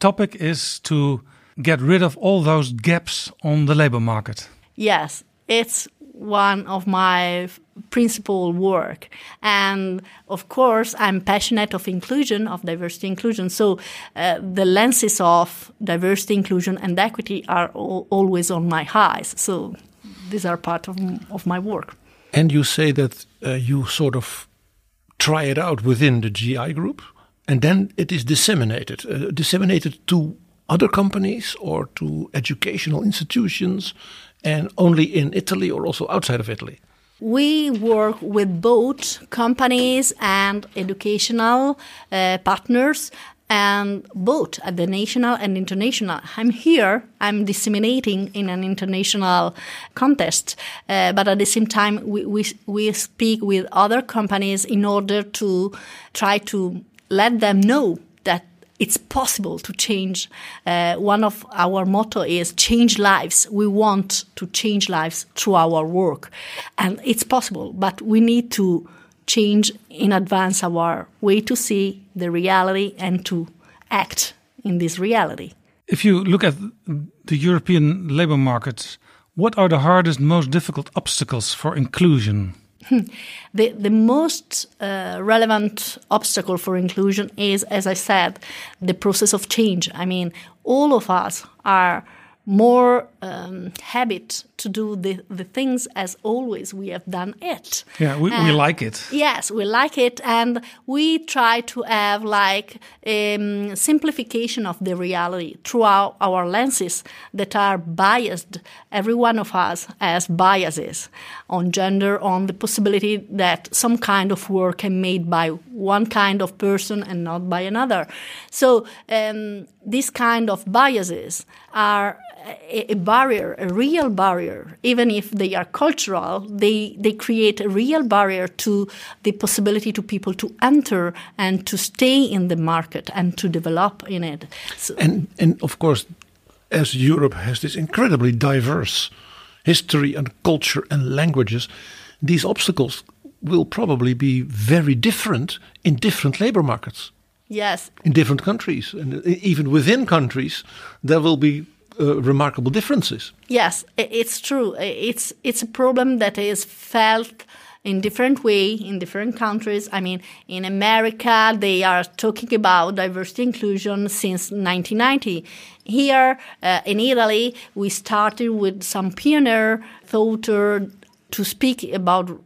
topic is to get rid of all those gaps on the labor market. Yes, it's one of my principal work. And of course, I'm passionate of inclusion, of diversity inclusion. So uh, the lenses of diversity, inclusion, and equity are al- always on my eyes. So these are part of, of my work. And you say that uh, you sort of try it out within the GI group, and then it is disseminated, uh, disseminated to other companies or to educational institutions, and only in Italy or also outside of Italy. We work with both companies and educational uh, partners and both at the national and international. I'm here, I'm disseminating in an international context, uh, but at the same time, we, we, we speak with other companies in order to try to let them know that it's possible to change. Uh, one of our motto is change lives. We want to change lives through our work, and it's possible. But we need to change in advance our way to see the reality and to act in this reality. If you look at the European labor market, what are the hardest, most difficult obstacles for inclusion? The the most uh, relevant obstacle for inclusion is, as I said, the process of change. I mean, all of us are more um, habit to do the, the things as always we have done it. Yeah, we, we like it. Yes, we like it, and we try to have like um, simplification of the reality through our, our lenses that are biased. Every one of us has biases on gender, on the possibility that some kind of work can made by one kind of person and not by another. So um, these kind of biases are a, a barrier, a real barrier, even if they are cultural, they, they create a real barrier to the possibility to people to enter and to stay in the market and to develop in it. So, And and of course, as Europe has this incredibly diverse history and culture and languages, these obstacles will probably be very different in different labor markets. yes, In different countries, and even within countries, there will be uh, remarkable differences. Yes, it's true. It's it's a problem that is felt in different way in different countries. I mean, in America, they are talking about diversity inclusion since 1990. Here uh, in Italy, we started with some pioneer thought to speak about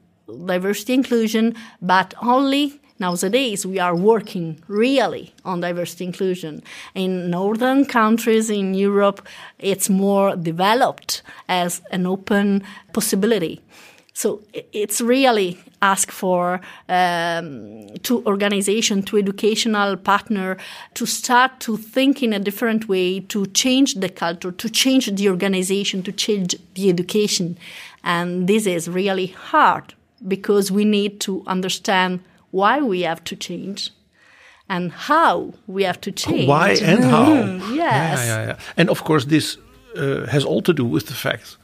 diversity inclusion, but only Nowadays, we are working really on diversity inclusion. In northern countries in Europe, it's more developed as an open possibility. So it's really ask for um, to organization, to educational partner, to start to think in a different way, to change the culture, to change the organization, to change the education, and this is really hard because we need to understand why we have to change and how we have to change. Why and how? Mm, yes. Yeah, yeah, yeah. And of course, this uh, has all to do with the fact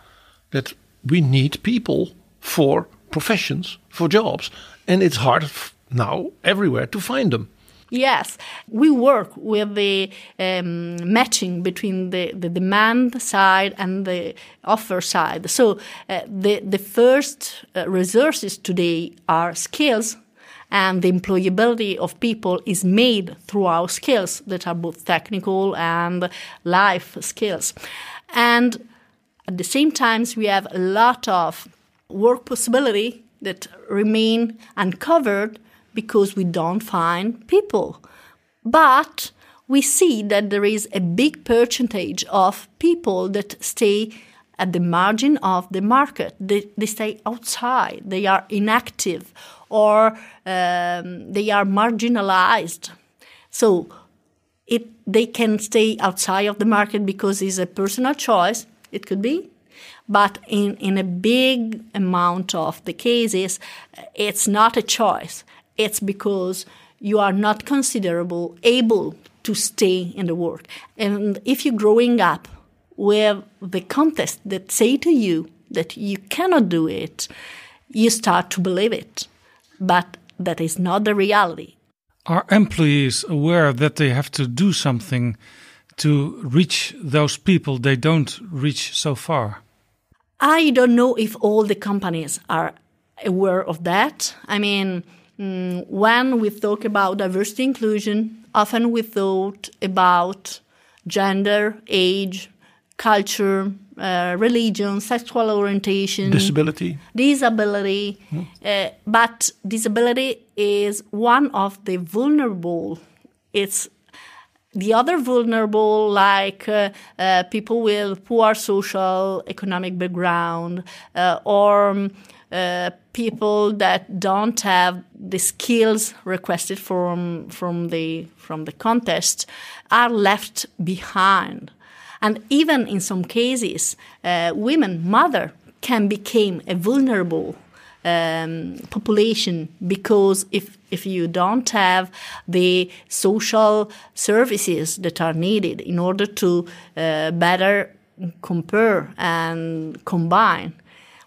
that we need people for professions, for jobs. And it's hard now everywhere to find them. Yes, we work with the um, matching between the, the demand side and the offer side. So uh, the the first uh, resources today are skills, and the employability of people is made through our skills that are both technical and life skills, and at the same time we have a lot of work possibility that remain uncovered because we don't find people. But we see that there is a big percentage of people that stay at the margin of the market. They, they stay outside, they are inactive, or um, they are marginalized. So it, they can stay outside of the market because it's a personal choice, it could be. But in, in a big amount of the cases, it's not a choice. It's because you are not considerable able to stay in the work. And if you're growing up with the context that say to you that you cannot do it, you start to believe it. But that is not the reality. Are employees aware that they have to do something to reach those people they don't reach so far? I don't know if all the companies are aware of that. I mean, mm, when we talk about diversity inclusion, often we thought about gender, age, culture, uh, religion, sexual orientation, Disability. disability. Hmm. Uh, but disability is one of the vulnerable. It's the other vulnerable, like uh, uh, people with poor social economic background, uh, or um, uh, people that don't have the skills requested from from the from the contest, are left behind. And even in some cases, uh, women, mother, can become a vulnerable um, population because if if you don't have the social services that are needed in order to uh, better compare and combine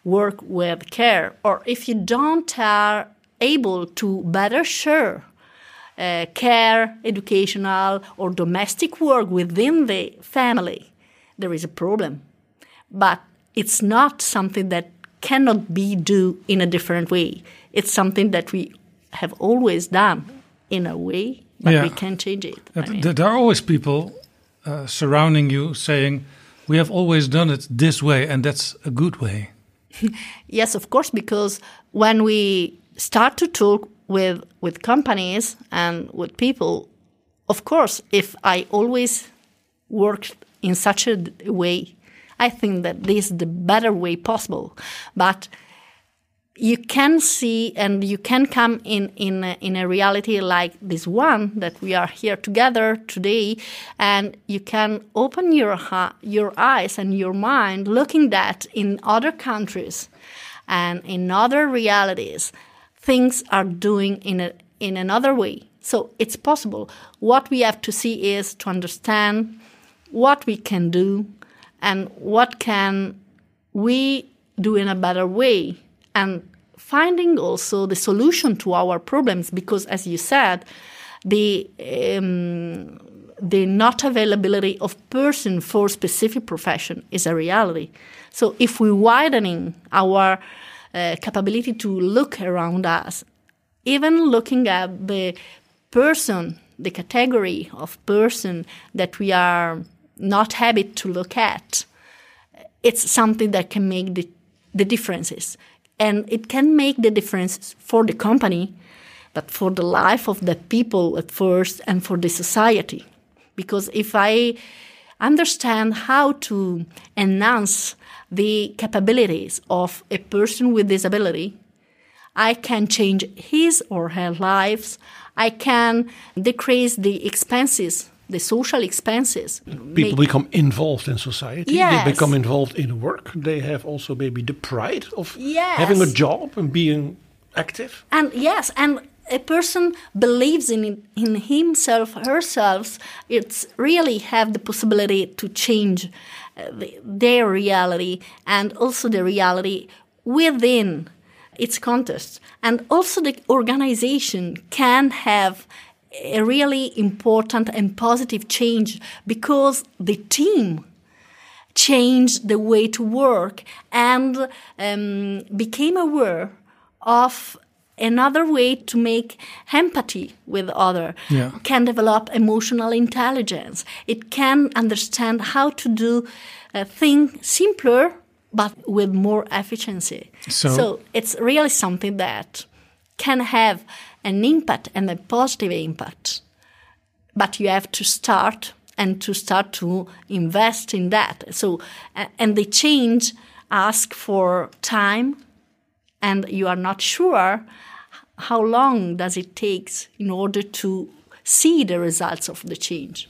work with care, or if you don't are able to better share uh, care, educational, or domestic work within the family, there is a problem. But it's not something that cannot be do in a different way. It's something that we have always done in a way, but Yeah. we can change it. I Uh, mean, There there are always people uh, surrounding you saying, "We have always done it this way, and that's a good way." <laughs> yes, of course, because when we start to talk with with companies and with people, of course, if I always worked in such a way, I think that this is the better way possible. But you can see and you can come in in a, in a reality like this one that we are here together today and you can open your your eyes and your mind looking that in other countries and in other realities things are doing in a in another way. So it's possible. What we have to see is to understand what we can do and what can we do in a better way. And finding also the solution to our problems because as you said the um, the not availability of person for specific profession is a reality. So if we widening our uh, capability to look around us even looking at the person the category of person that we are not habit to look at it's something that can make the, the differences. And it can make the difference for the company, but for the life of the people at first and for the society. Because if I understand how to enhance the capabilities of a person with disability, I can change his or her lives. I can decrease the expenses, the social expenses. People Make- become involved in society. Yes. They become involved in work. They have also maybe the pride of Yes. having a job and being active. And yes, and a person believes in in himself, herself. It's really have the possibility to change uh, the, their reality and also the reality within its context. And also the organization can have a really important and positive change because the team changed the way to work and um, became aware of another way to make empathy with other Yeah. can develop emotional intelligence it can understand how to do a thing simpler but with more efficiency So- it's really something that can have an impact and a positive impact but you have to start and to start to invest in that. So, and the change ask for time, and you are not sure how long does it takes in order to see the results of the change.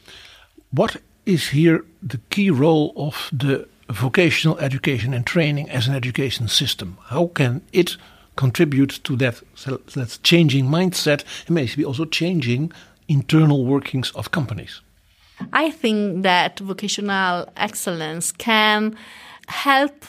What is here the key role of the vocational education and training as an education system? How can it contribute to that, that changing mindset and maybe also changing internal workings of companies? I think that vocational excellence can help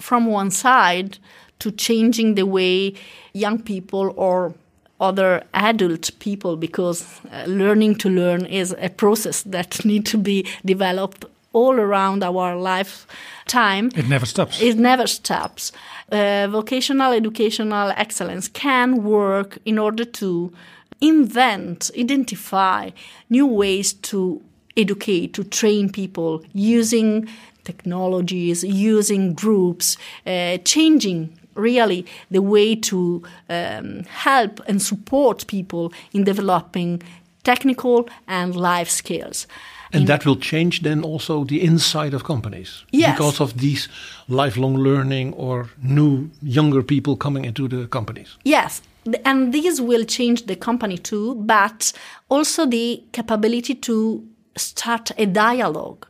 from one side to changing the way young people or other adult people because uh, learning to learn is a process that <laughs> need to be developed all around our lifetime. It never stops. It never stops. Uh, vocational educational excellence can work in order to invent, identify new ways to educate, to train people using technologies, using groups, uh, changing really the way to um, help and support people in developing technical and life skills. And In- that will change then also the inside of companies. Yes. Because of these lifelong learning or new younger people coming into the companies. Yes, and this will change the company too, but also the capability to start a dialogue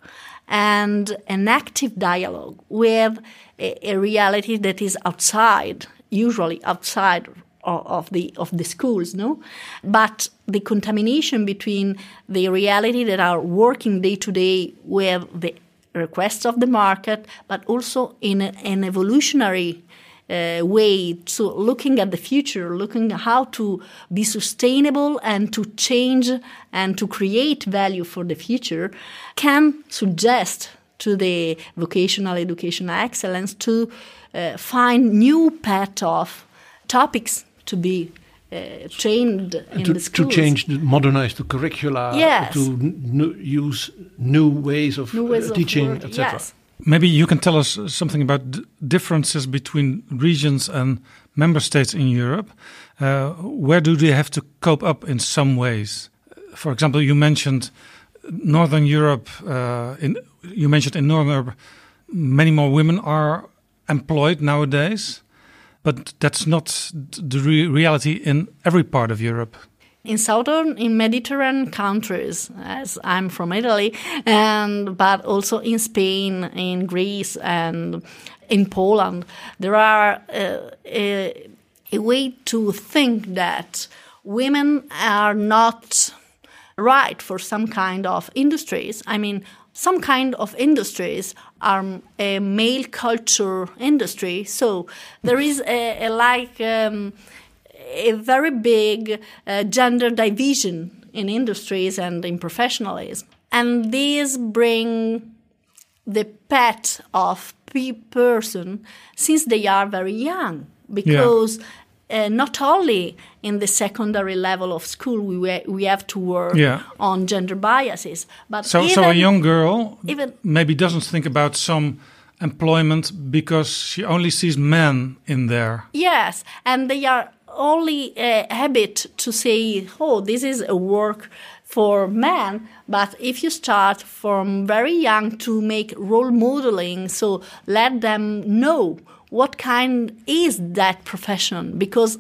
and an active dialogue with a, a reality that is outside, usually outside of, the of the schools, no, but the contamination between the reality that are working day to day with the requests of the market, but also in a- an evolutionary uh, way to looking at the future, looking how to be sustainable and to change and to create value for the future, can suggest to the vocational educational excellence to uh, find new path of topics to be uh, trained in to, the to change, modernize the curricula, Yes. to use new ways of, New ways uh, teaching, etc. yes. Maybe you can tell us something about differences between regions and member states in Europe. Uh, where do they have to cope up in some ways? For example, you mentioned Northern Europe. Uh, in you mentioned in Northern Europe, many more women are employed nowadays, but that's not the re- reality in every part of Europe. In southern in mediterranean countries as i'm from italy and but also in spain in greece and in poland. There are uh, a, a way to think that women are not right for some kind of industries. I mean some kind of industries are a male culture industry. So there is a, a like um, a very big uh, gender division in industries and in professionalism. And these bring the pet of pe- person since they are very young because uh, not only in the secondary level of school we, we have to work Yeah. on gender biases but So, even, so a young girl even maybe doesn't think about some employment because she only sees men in there. Yes, and they are only a habit to say, "Oh, this is a work for men." But if you start from very young to make role modeling, so let them know what kind is that profession, because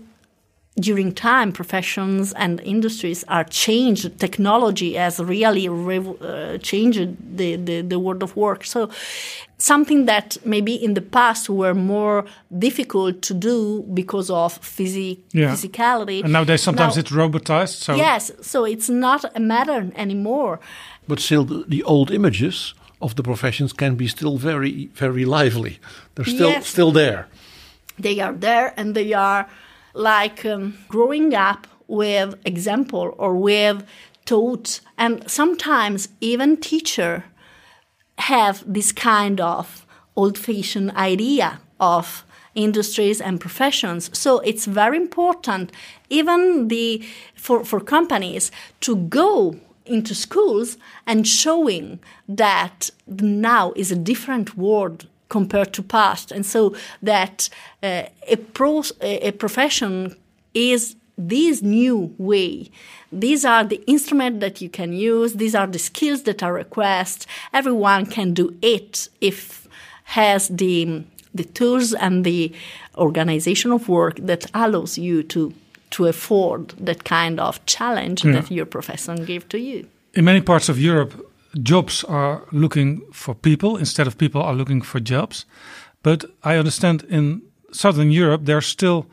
during time professions and industries are changed technology has really rev- uh, changed the, the, the world of work so something that maybe in the past were more difficult to do because of physi- Yeah. physicality And nowadays, sometimes now- it's robotized. So yes so it's not a matter anymore But still, the, the old images of the professions can be still very, very lively. They're still Yes. still there. they are there and they are like um, growing up with example or with thoughts. And sometimes even teacher have this kind of old-fashioned idea of industries and professions. So it's very important even the for, for companies to go into schools and showing that now is a different world compared to past. And so that uh, a, pros, a, profession is this new way. These are the instruments that you can use. These are the skills that are requested everyone can do it if has the the tools and the organization of work that allows you to to afford that kind of challenge Yeah. that your profession give to you. In many parts of Europe, jobs are looking for people instead of people are looking for jobs. But I understand in Southern Europe there's still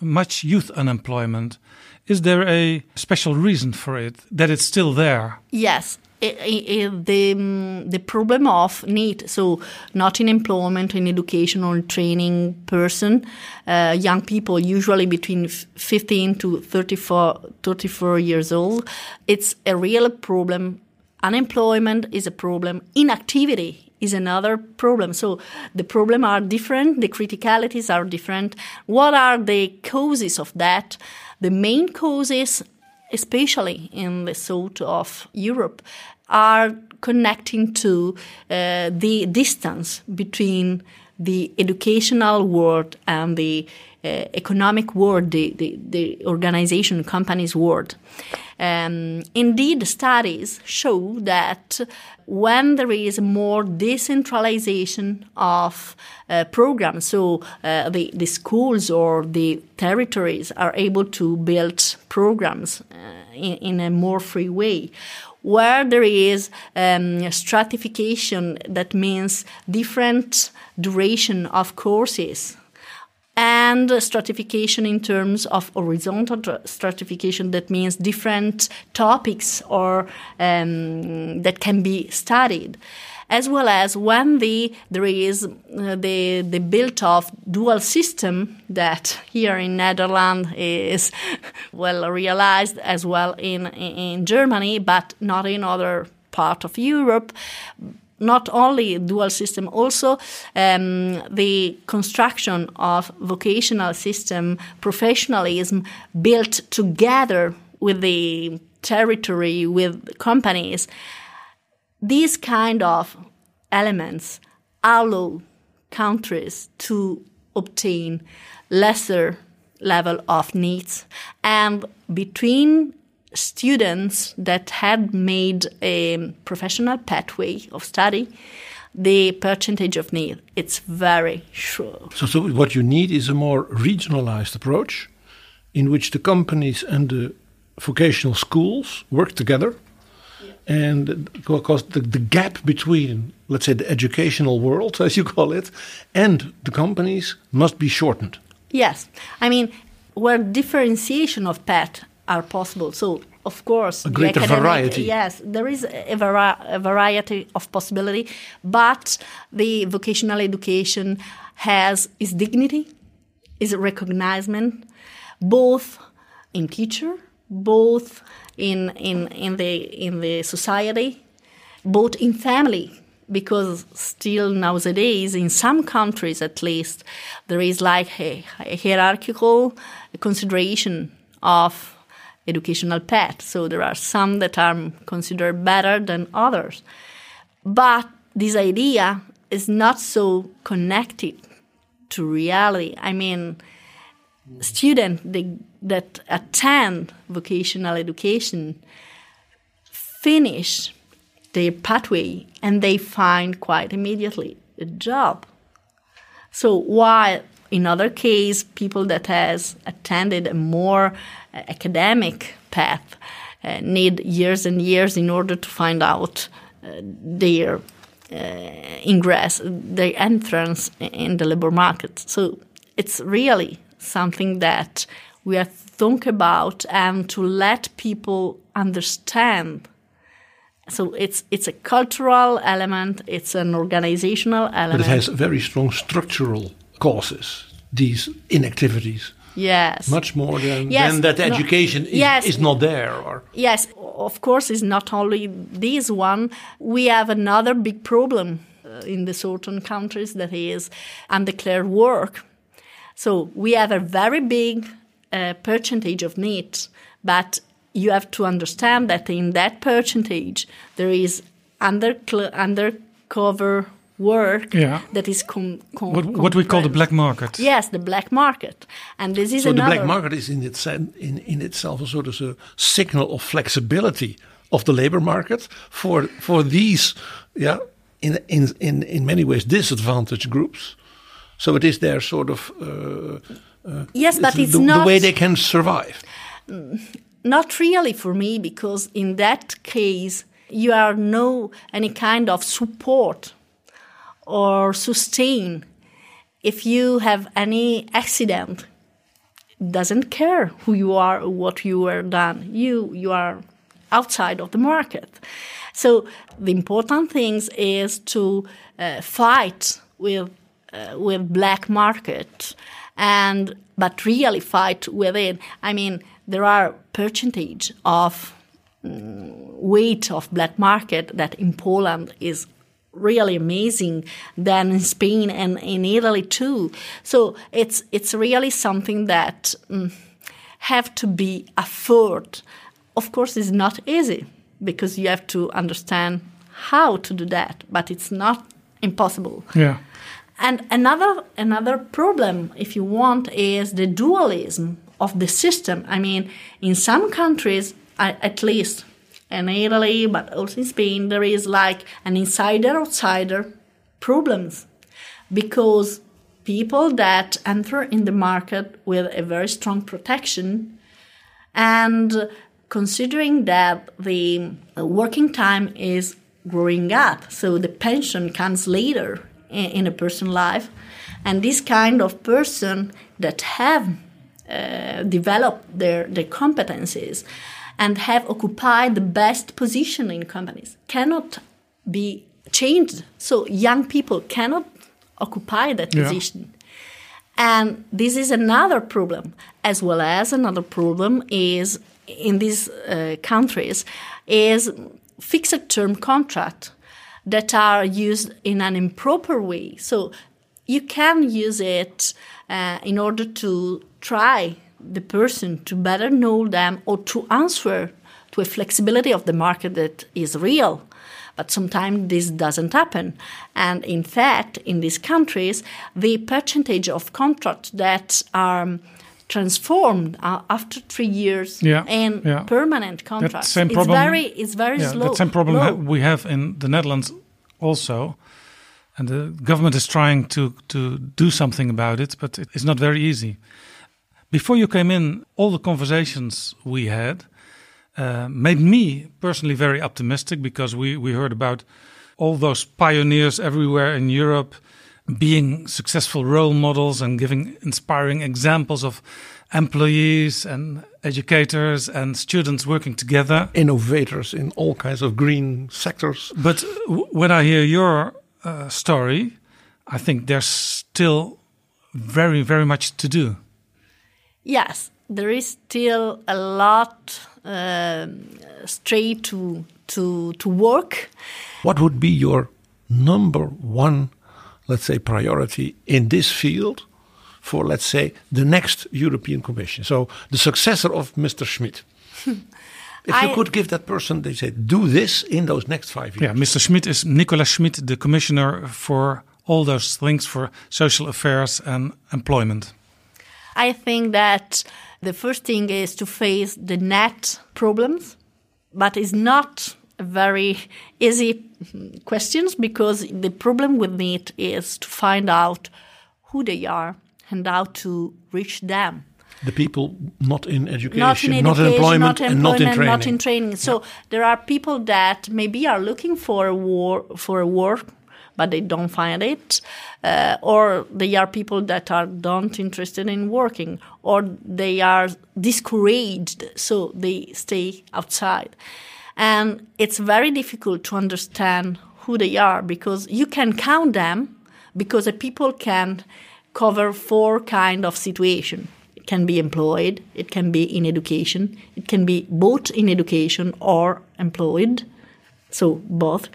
much youth unemployment. Is there a special reason for it that it's still there? Yes, the mm, the problem of NEET so not in employment in education or training person uh, young people usually between 15 to 34 34 years old it's a real problem unemployment is a problem, inactivity is another problem. So the problem are different, the criticalities are different. What are the causes of that? The main causes, especially in the south of Europe, are connecting to uh, the distance between the educational world and the economic world, the, the, the organization companies world. Um, indeed, studies show that when there is more decentralization of uh, programs, so uh, the, the schools or the territories are able to build programs uh, in, in a more free way, where there is um, stratification, that means different duration of courses and stratification in terms of horizontal stratification. That means different topics or um, that can be studied as well as when the there is uh, the the built of dual system that here in Netherlands is <laughs> well realized as well in in Germany but not in other part of Europe not only dual system, also um, the construction of vocational system professionalism built together with the territory, with companies. These kind of elements allow countries to obtain lesser level of NEETs and between students that had made a professional pathway of study, the percentage of need it's very sure. So, so what you NEET is a more regionalized approach, in which the companies and the vocational schools work together, and because the, the gap between, let's say, the educational world, <laughs> as you call it, and the companies must be shortened. Yes, I mean where differentiation of path are possible. So, of course, a greater academic, variety. Yes, there is a, vari a, variety of possibility, but the vocational education has its dignity, its recognizement, both in teacher, both in in in the in the society, both in family because still nowadays in some countries at least there is like a, a hierarchical consideration of educational path. So there are some that are considered better than others. But this idea is not so connected to reality. I mean, students that attend vocational education finish their pathway and they find quite immediately a job. So while in other case, people that has attended a more academic path uh, need years and years in order to find out uh, their uh, ingress, their entrance in the labor market. So it's really something that we have to think about and to let people understand so it's it's a cultural element, it's an organizational element. But it has very strong structural causes, these inactivities. Yes. Much more than, yes. than that education no, is, yes. is not there. Or. Yes, of course, it's not only this one. We have another big problem uh, in the certain countries that is undeclared work. So we have a very big uh, percentage of NEETs, but you have to understand that in that percentage there is under undercover work yeah. that is com, com, what, what we call the black market. Yes, the black market, and this is so another. the black market is in, its, in in itself a sort of a signal of flexibility of the labor market for for these yeah in in in in many ways disadvantaged groups. So it is their sort of uh, uh, yes, but it's the, not the way they can survive. Not really for me, because in that case you are no any kind of support or sustain. If you have any accident doesn't care who you are or what you were done. You you are outside of the market. So the important things is to uh, fight with uh, with black market and but really fight within. i mean there are percentage of mm, weight of black market that in Poland is really amazing than in Spain and in Italy too. So it's it's really something that mm, have to be afforded. Of course, it's not easy because you have to understand how to do that, but it's not impossible. Yeah. And another another problem, if you want, is the dualism of the system. I mean, in some countries, I, at least in Italy, but also in Spain, there is like an insider outsider problems. Because people that enter in the market with a very strong protection and considering that the working time is growing up, so the pension comes later in, in a person's life, and this kind of person that have uh, developed their, their competencies and have occupied the best position in companies cannot be changed. So young people cannot occupy that Yeah. position. And this is another problem, as well as another problem is in these uh, countries is fixed term contract that are used in an improper way. So you can use it uh, in order to try the person to better know them or to answer to a flexibility of the market that is real. But sometimes this doesn't happen. And in fact, in these countries, the percentage of contracts that are transformed uh, after three years Yeah, in yeah. permanent That contracts same is problem, very, is very yeah, slow. That same problem low. we have in the Netherlands also. And the government is trying to, to do something about it, but it's not very easy. Before you came in, all the conversations we had uh, made me personally very optimistic because we, we heard about all those pioneers everywhere in Europe being successful role models and giving inspiring examples of employees and educators and students working together. Innovators in all kinds of green sectors. But w- when I hear your uh, story, I think there's still very, very much to do. Yes, there is still a lot um, straight to to to work. What would be your number one, let's say, priority in this field for, let's say, the next European Commission? So the successor of Mr. Schmit. <laughs> If you I- could give that person, they say, do this in those next five years. Yeah, Mr. Schmit is Nicolas Schmit, the commissioner for all those things for social affairs and employment. I think that the first thing is to face the NEET problems, but it's not a very easy questions because the problem with it is to find out who they are and how to reach them. The people not in education, not in not in employment, not and not in training. not in training. So there are people that maybe are looking for a war for a work, but they don't find it, uh, or they are people that are not interested in working, or they are discouraged, so they stay outside, and it's very difficult to understand who they are because you can count them because the people can cover four kind of situation. It can be employed it can be in education it can be both in education or employed so both.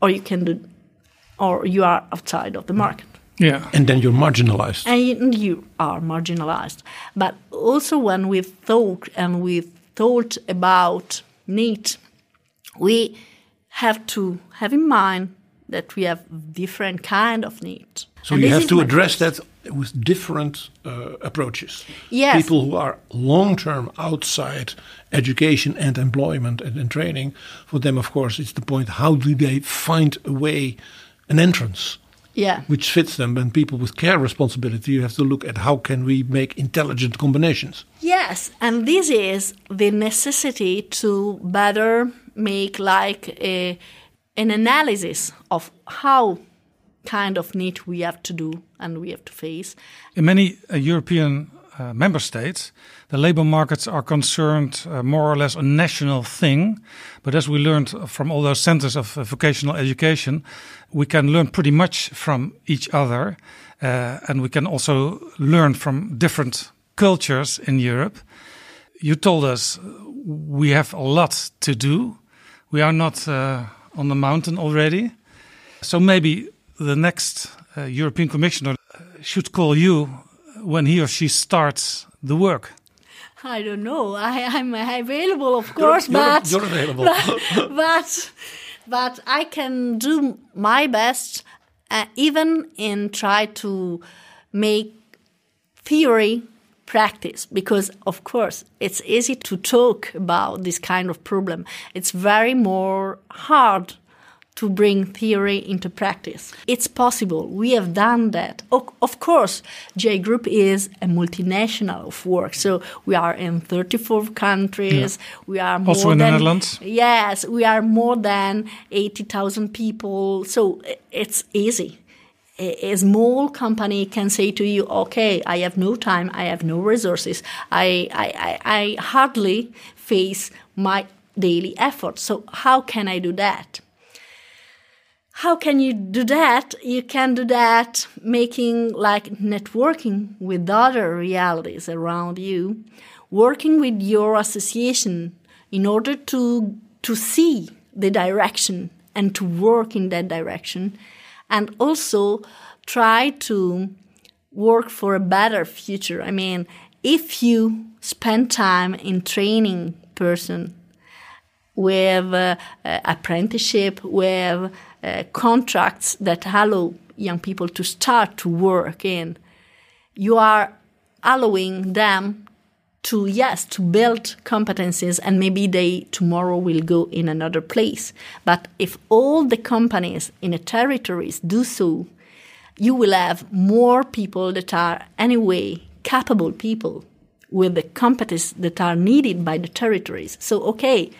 Or you can do or you are outside of the market Yeah. And then you're marginalized. and you are marginalized. But also when we thought and we thought about NEET, we have to have in mind that we have different kind of NEET. So And you have to address that with different uh, approaches. Yes. People who are long term outside education and employment and, and training, for them, of course, it's the point how do they find a way, an entrance? Yeah. Which fits them, and people with care responsibility, you have to look at how can we make intelligent combinations. Yes, and this is the necessity to better make like a, an analysis of how kind of NEET we have to do and we have to face. In many uh, European uh, member states, the labor markets are concerned uh, more or less a national thing. But as we learned from all those centers of uh, vocational education, we can learn pretty much from each other. Uh, and we can also learn from different cultures in Europe. You told us we have a lot to do. We are not uh, on the mountain already. So maybe the next European Commissioner should call you when he or she starts the work. I don't know. I, I'm available, of course, You're- but you're available. <laughs> But but, but I can do my best, uh, even in try to make theory practice because of course it's easy to talk about this kind of problem it's very more hard to bring theory into practice. It's possible. We have done that. Of course Gi Group is a multinational of work. So we are in 34 countries. Yeah. we are more Also in the than, Netherlands? yes we are more than 80000 people. So it's easy. A, a small company can say to you, okay, I have no time, I have no resources, I, I, I, I hardly face my daily effort. So, how can I do that? How can you do that? You can do that making like networking with other realities around you, working with your association in order to, to see the direction and to work in that direction and also try to work for a better future. I mean, if you spend time in training person with uh, apprenticeship, with uh, contracts that allow young people to start to work in, you are allowing them to yes to build competencies and maybe they tomorrow will go in another place. But if all the companies in the territories do so you will have more people that are anyway capable people with the competencies that are needed by the territories. So okay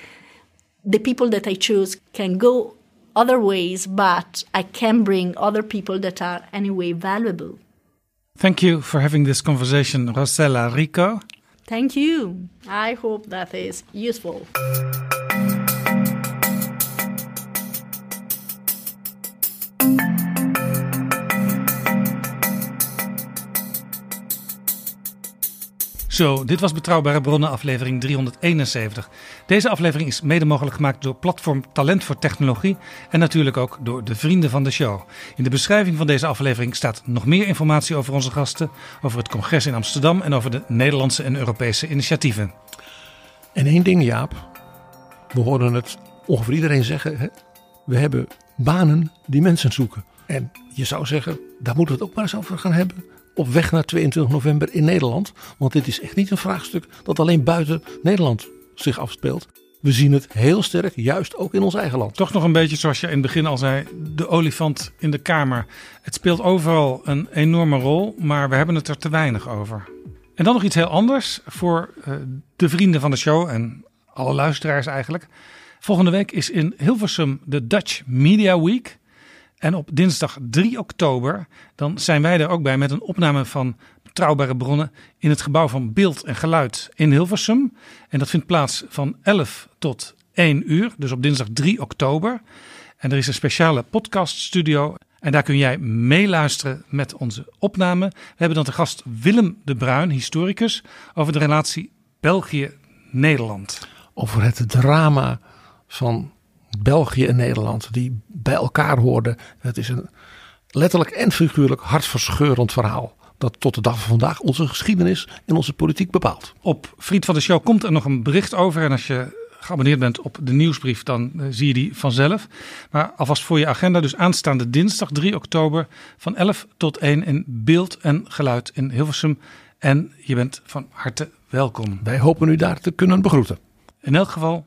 the people that i choose can go other ways but i can bring other people that are anyway valuable Thank you for having this conversation, Rossella Riccò. Thank you. I hope that is useful. Zo, dit was Betrouwbare Bronnen, aflevering 371. Deze aflevering is mede mogelijk gemaakt door platform Talent voor Technologie en natuurlijk ook door de vrienden van de show. In de beschrijving van deze aflevering staat nog meer informatie over onze gasten, over het congres in Amsterdam en over de Nederlandse en Europese initiatieven. En één ding, Jaap. We horen het ongeveer iedereen zeggen. Hè? We hebben banen die mensen zoeken. En je zou zeggen, daar moeten we het ook maar eens over gaan hebben. Op weg naar 22 november in Nederland. Want dit is echt niet een vraagstuk dat alleen buiten Nederland zich afspeelt. We zien het heel sterk, juist ook in ons eigen land. Toch nog een beetje zoals je in het begin al zei, de olifant in de kamer. Het speelt overal een enorme rol, maar we hebben het er te weinig over. En dan nog iets heel anders voor uh, de vrienden van de show en alle luisteraars eigenlijk. Volgende week is in Hilversum de Dutch Media Week. En op dinsdag 3 oktober dan zijn wij er ook bij met een opname van betrouwbare bronnen in het gebouw van Beeld en Geluid in Hilversum. En dat vindt plaats van 11 tot 1 uur, dus op dinsdag 3 oktober. En er is een speciale podcaststudio en daar kun jij meeluisteren met onze opname. We hebben dan te gast Willem de Bruin, historicus, over de relatie België-Nederland. Over het drama van België en Nederland die bij elkaar hoorden. Het is een letterlijk en figuurlijk hartverscheurend verhaal. Dat tot de dag van vandaag onze geschiedenis en onze politiek bepaalt. Op Vriend van de Show komt er nog een bericht over. En als je geabonneerd bent op de nieuwsbrief, dan uh, zie je die vanzelf. Maar alvast voor je agenda, dus aanstaande dinsdag 3 oktober van 11 tot 1 in beeld en geluid in Hilversum. En je bent van harte welkom. Wij hopen u daar te kunnen begroeten. In elk geval,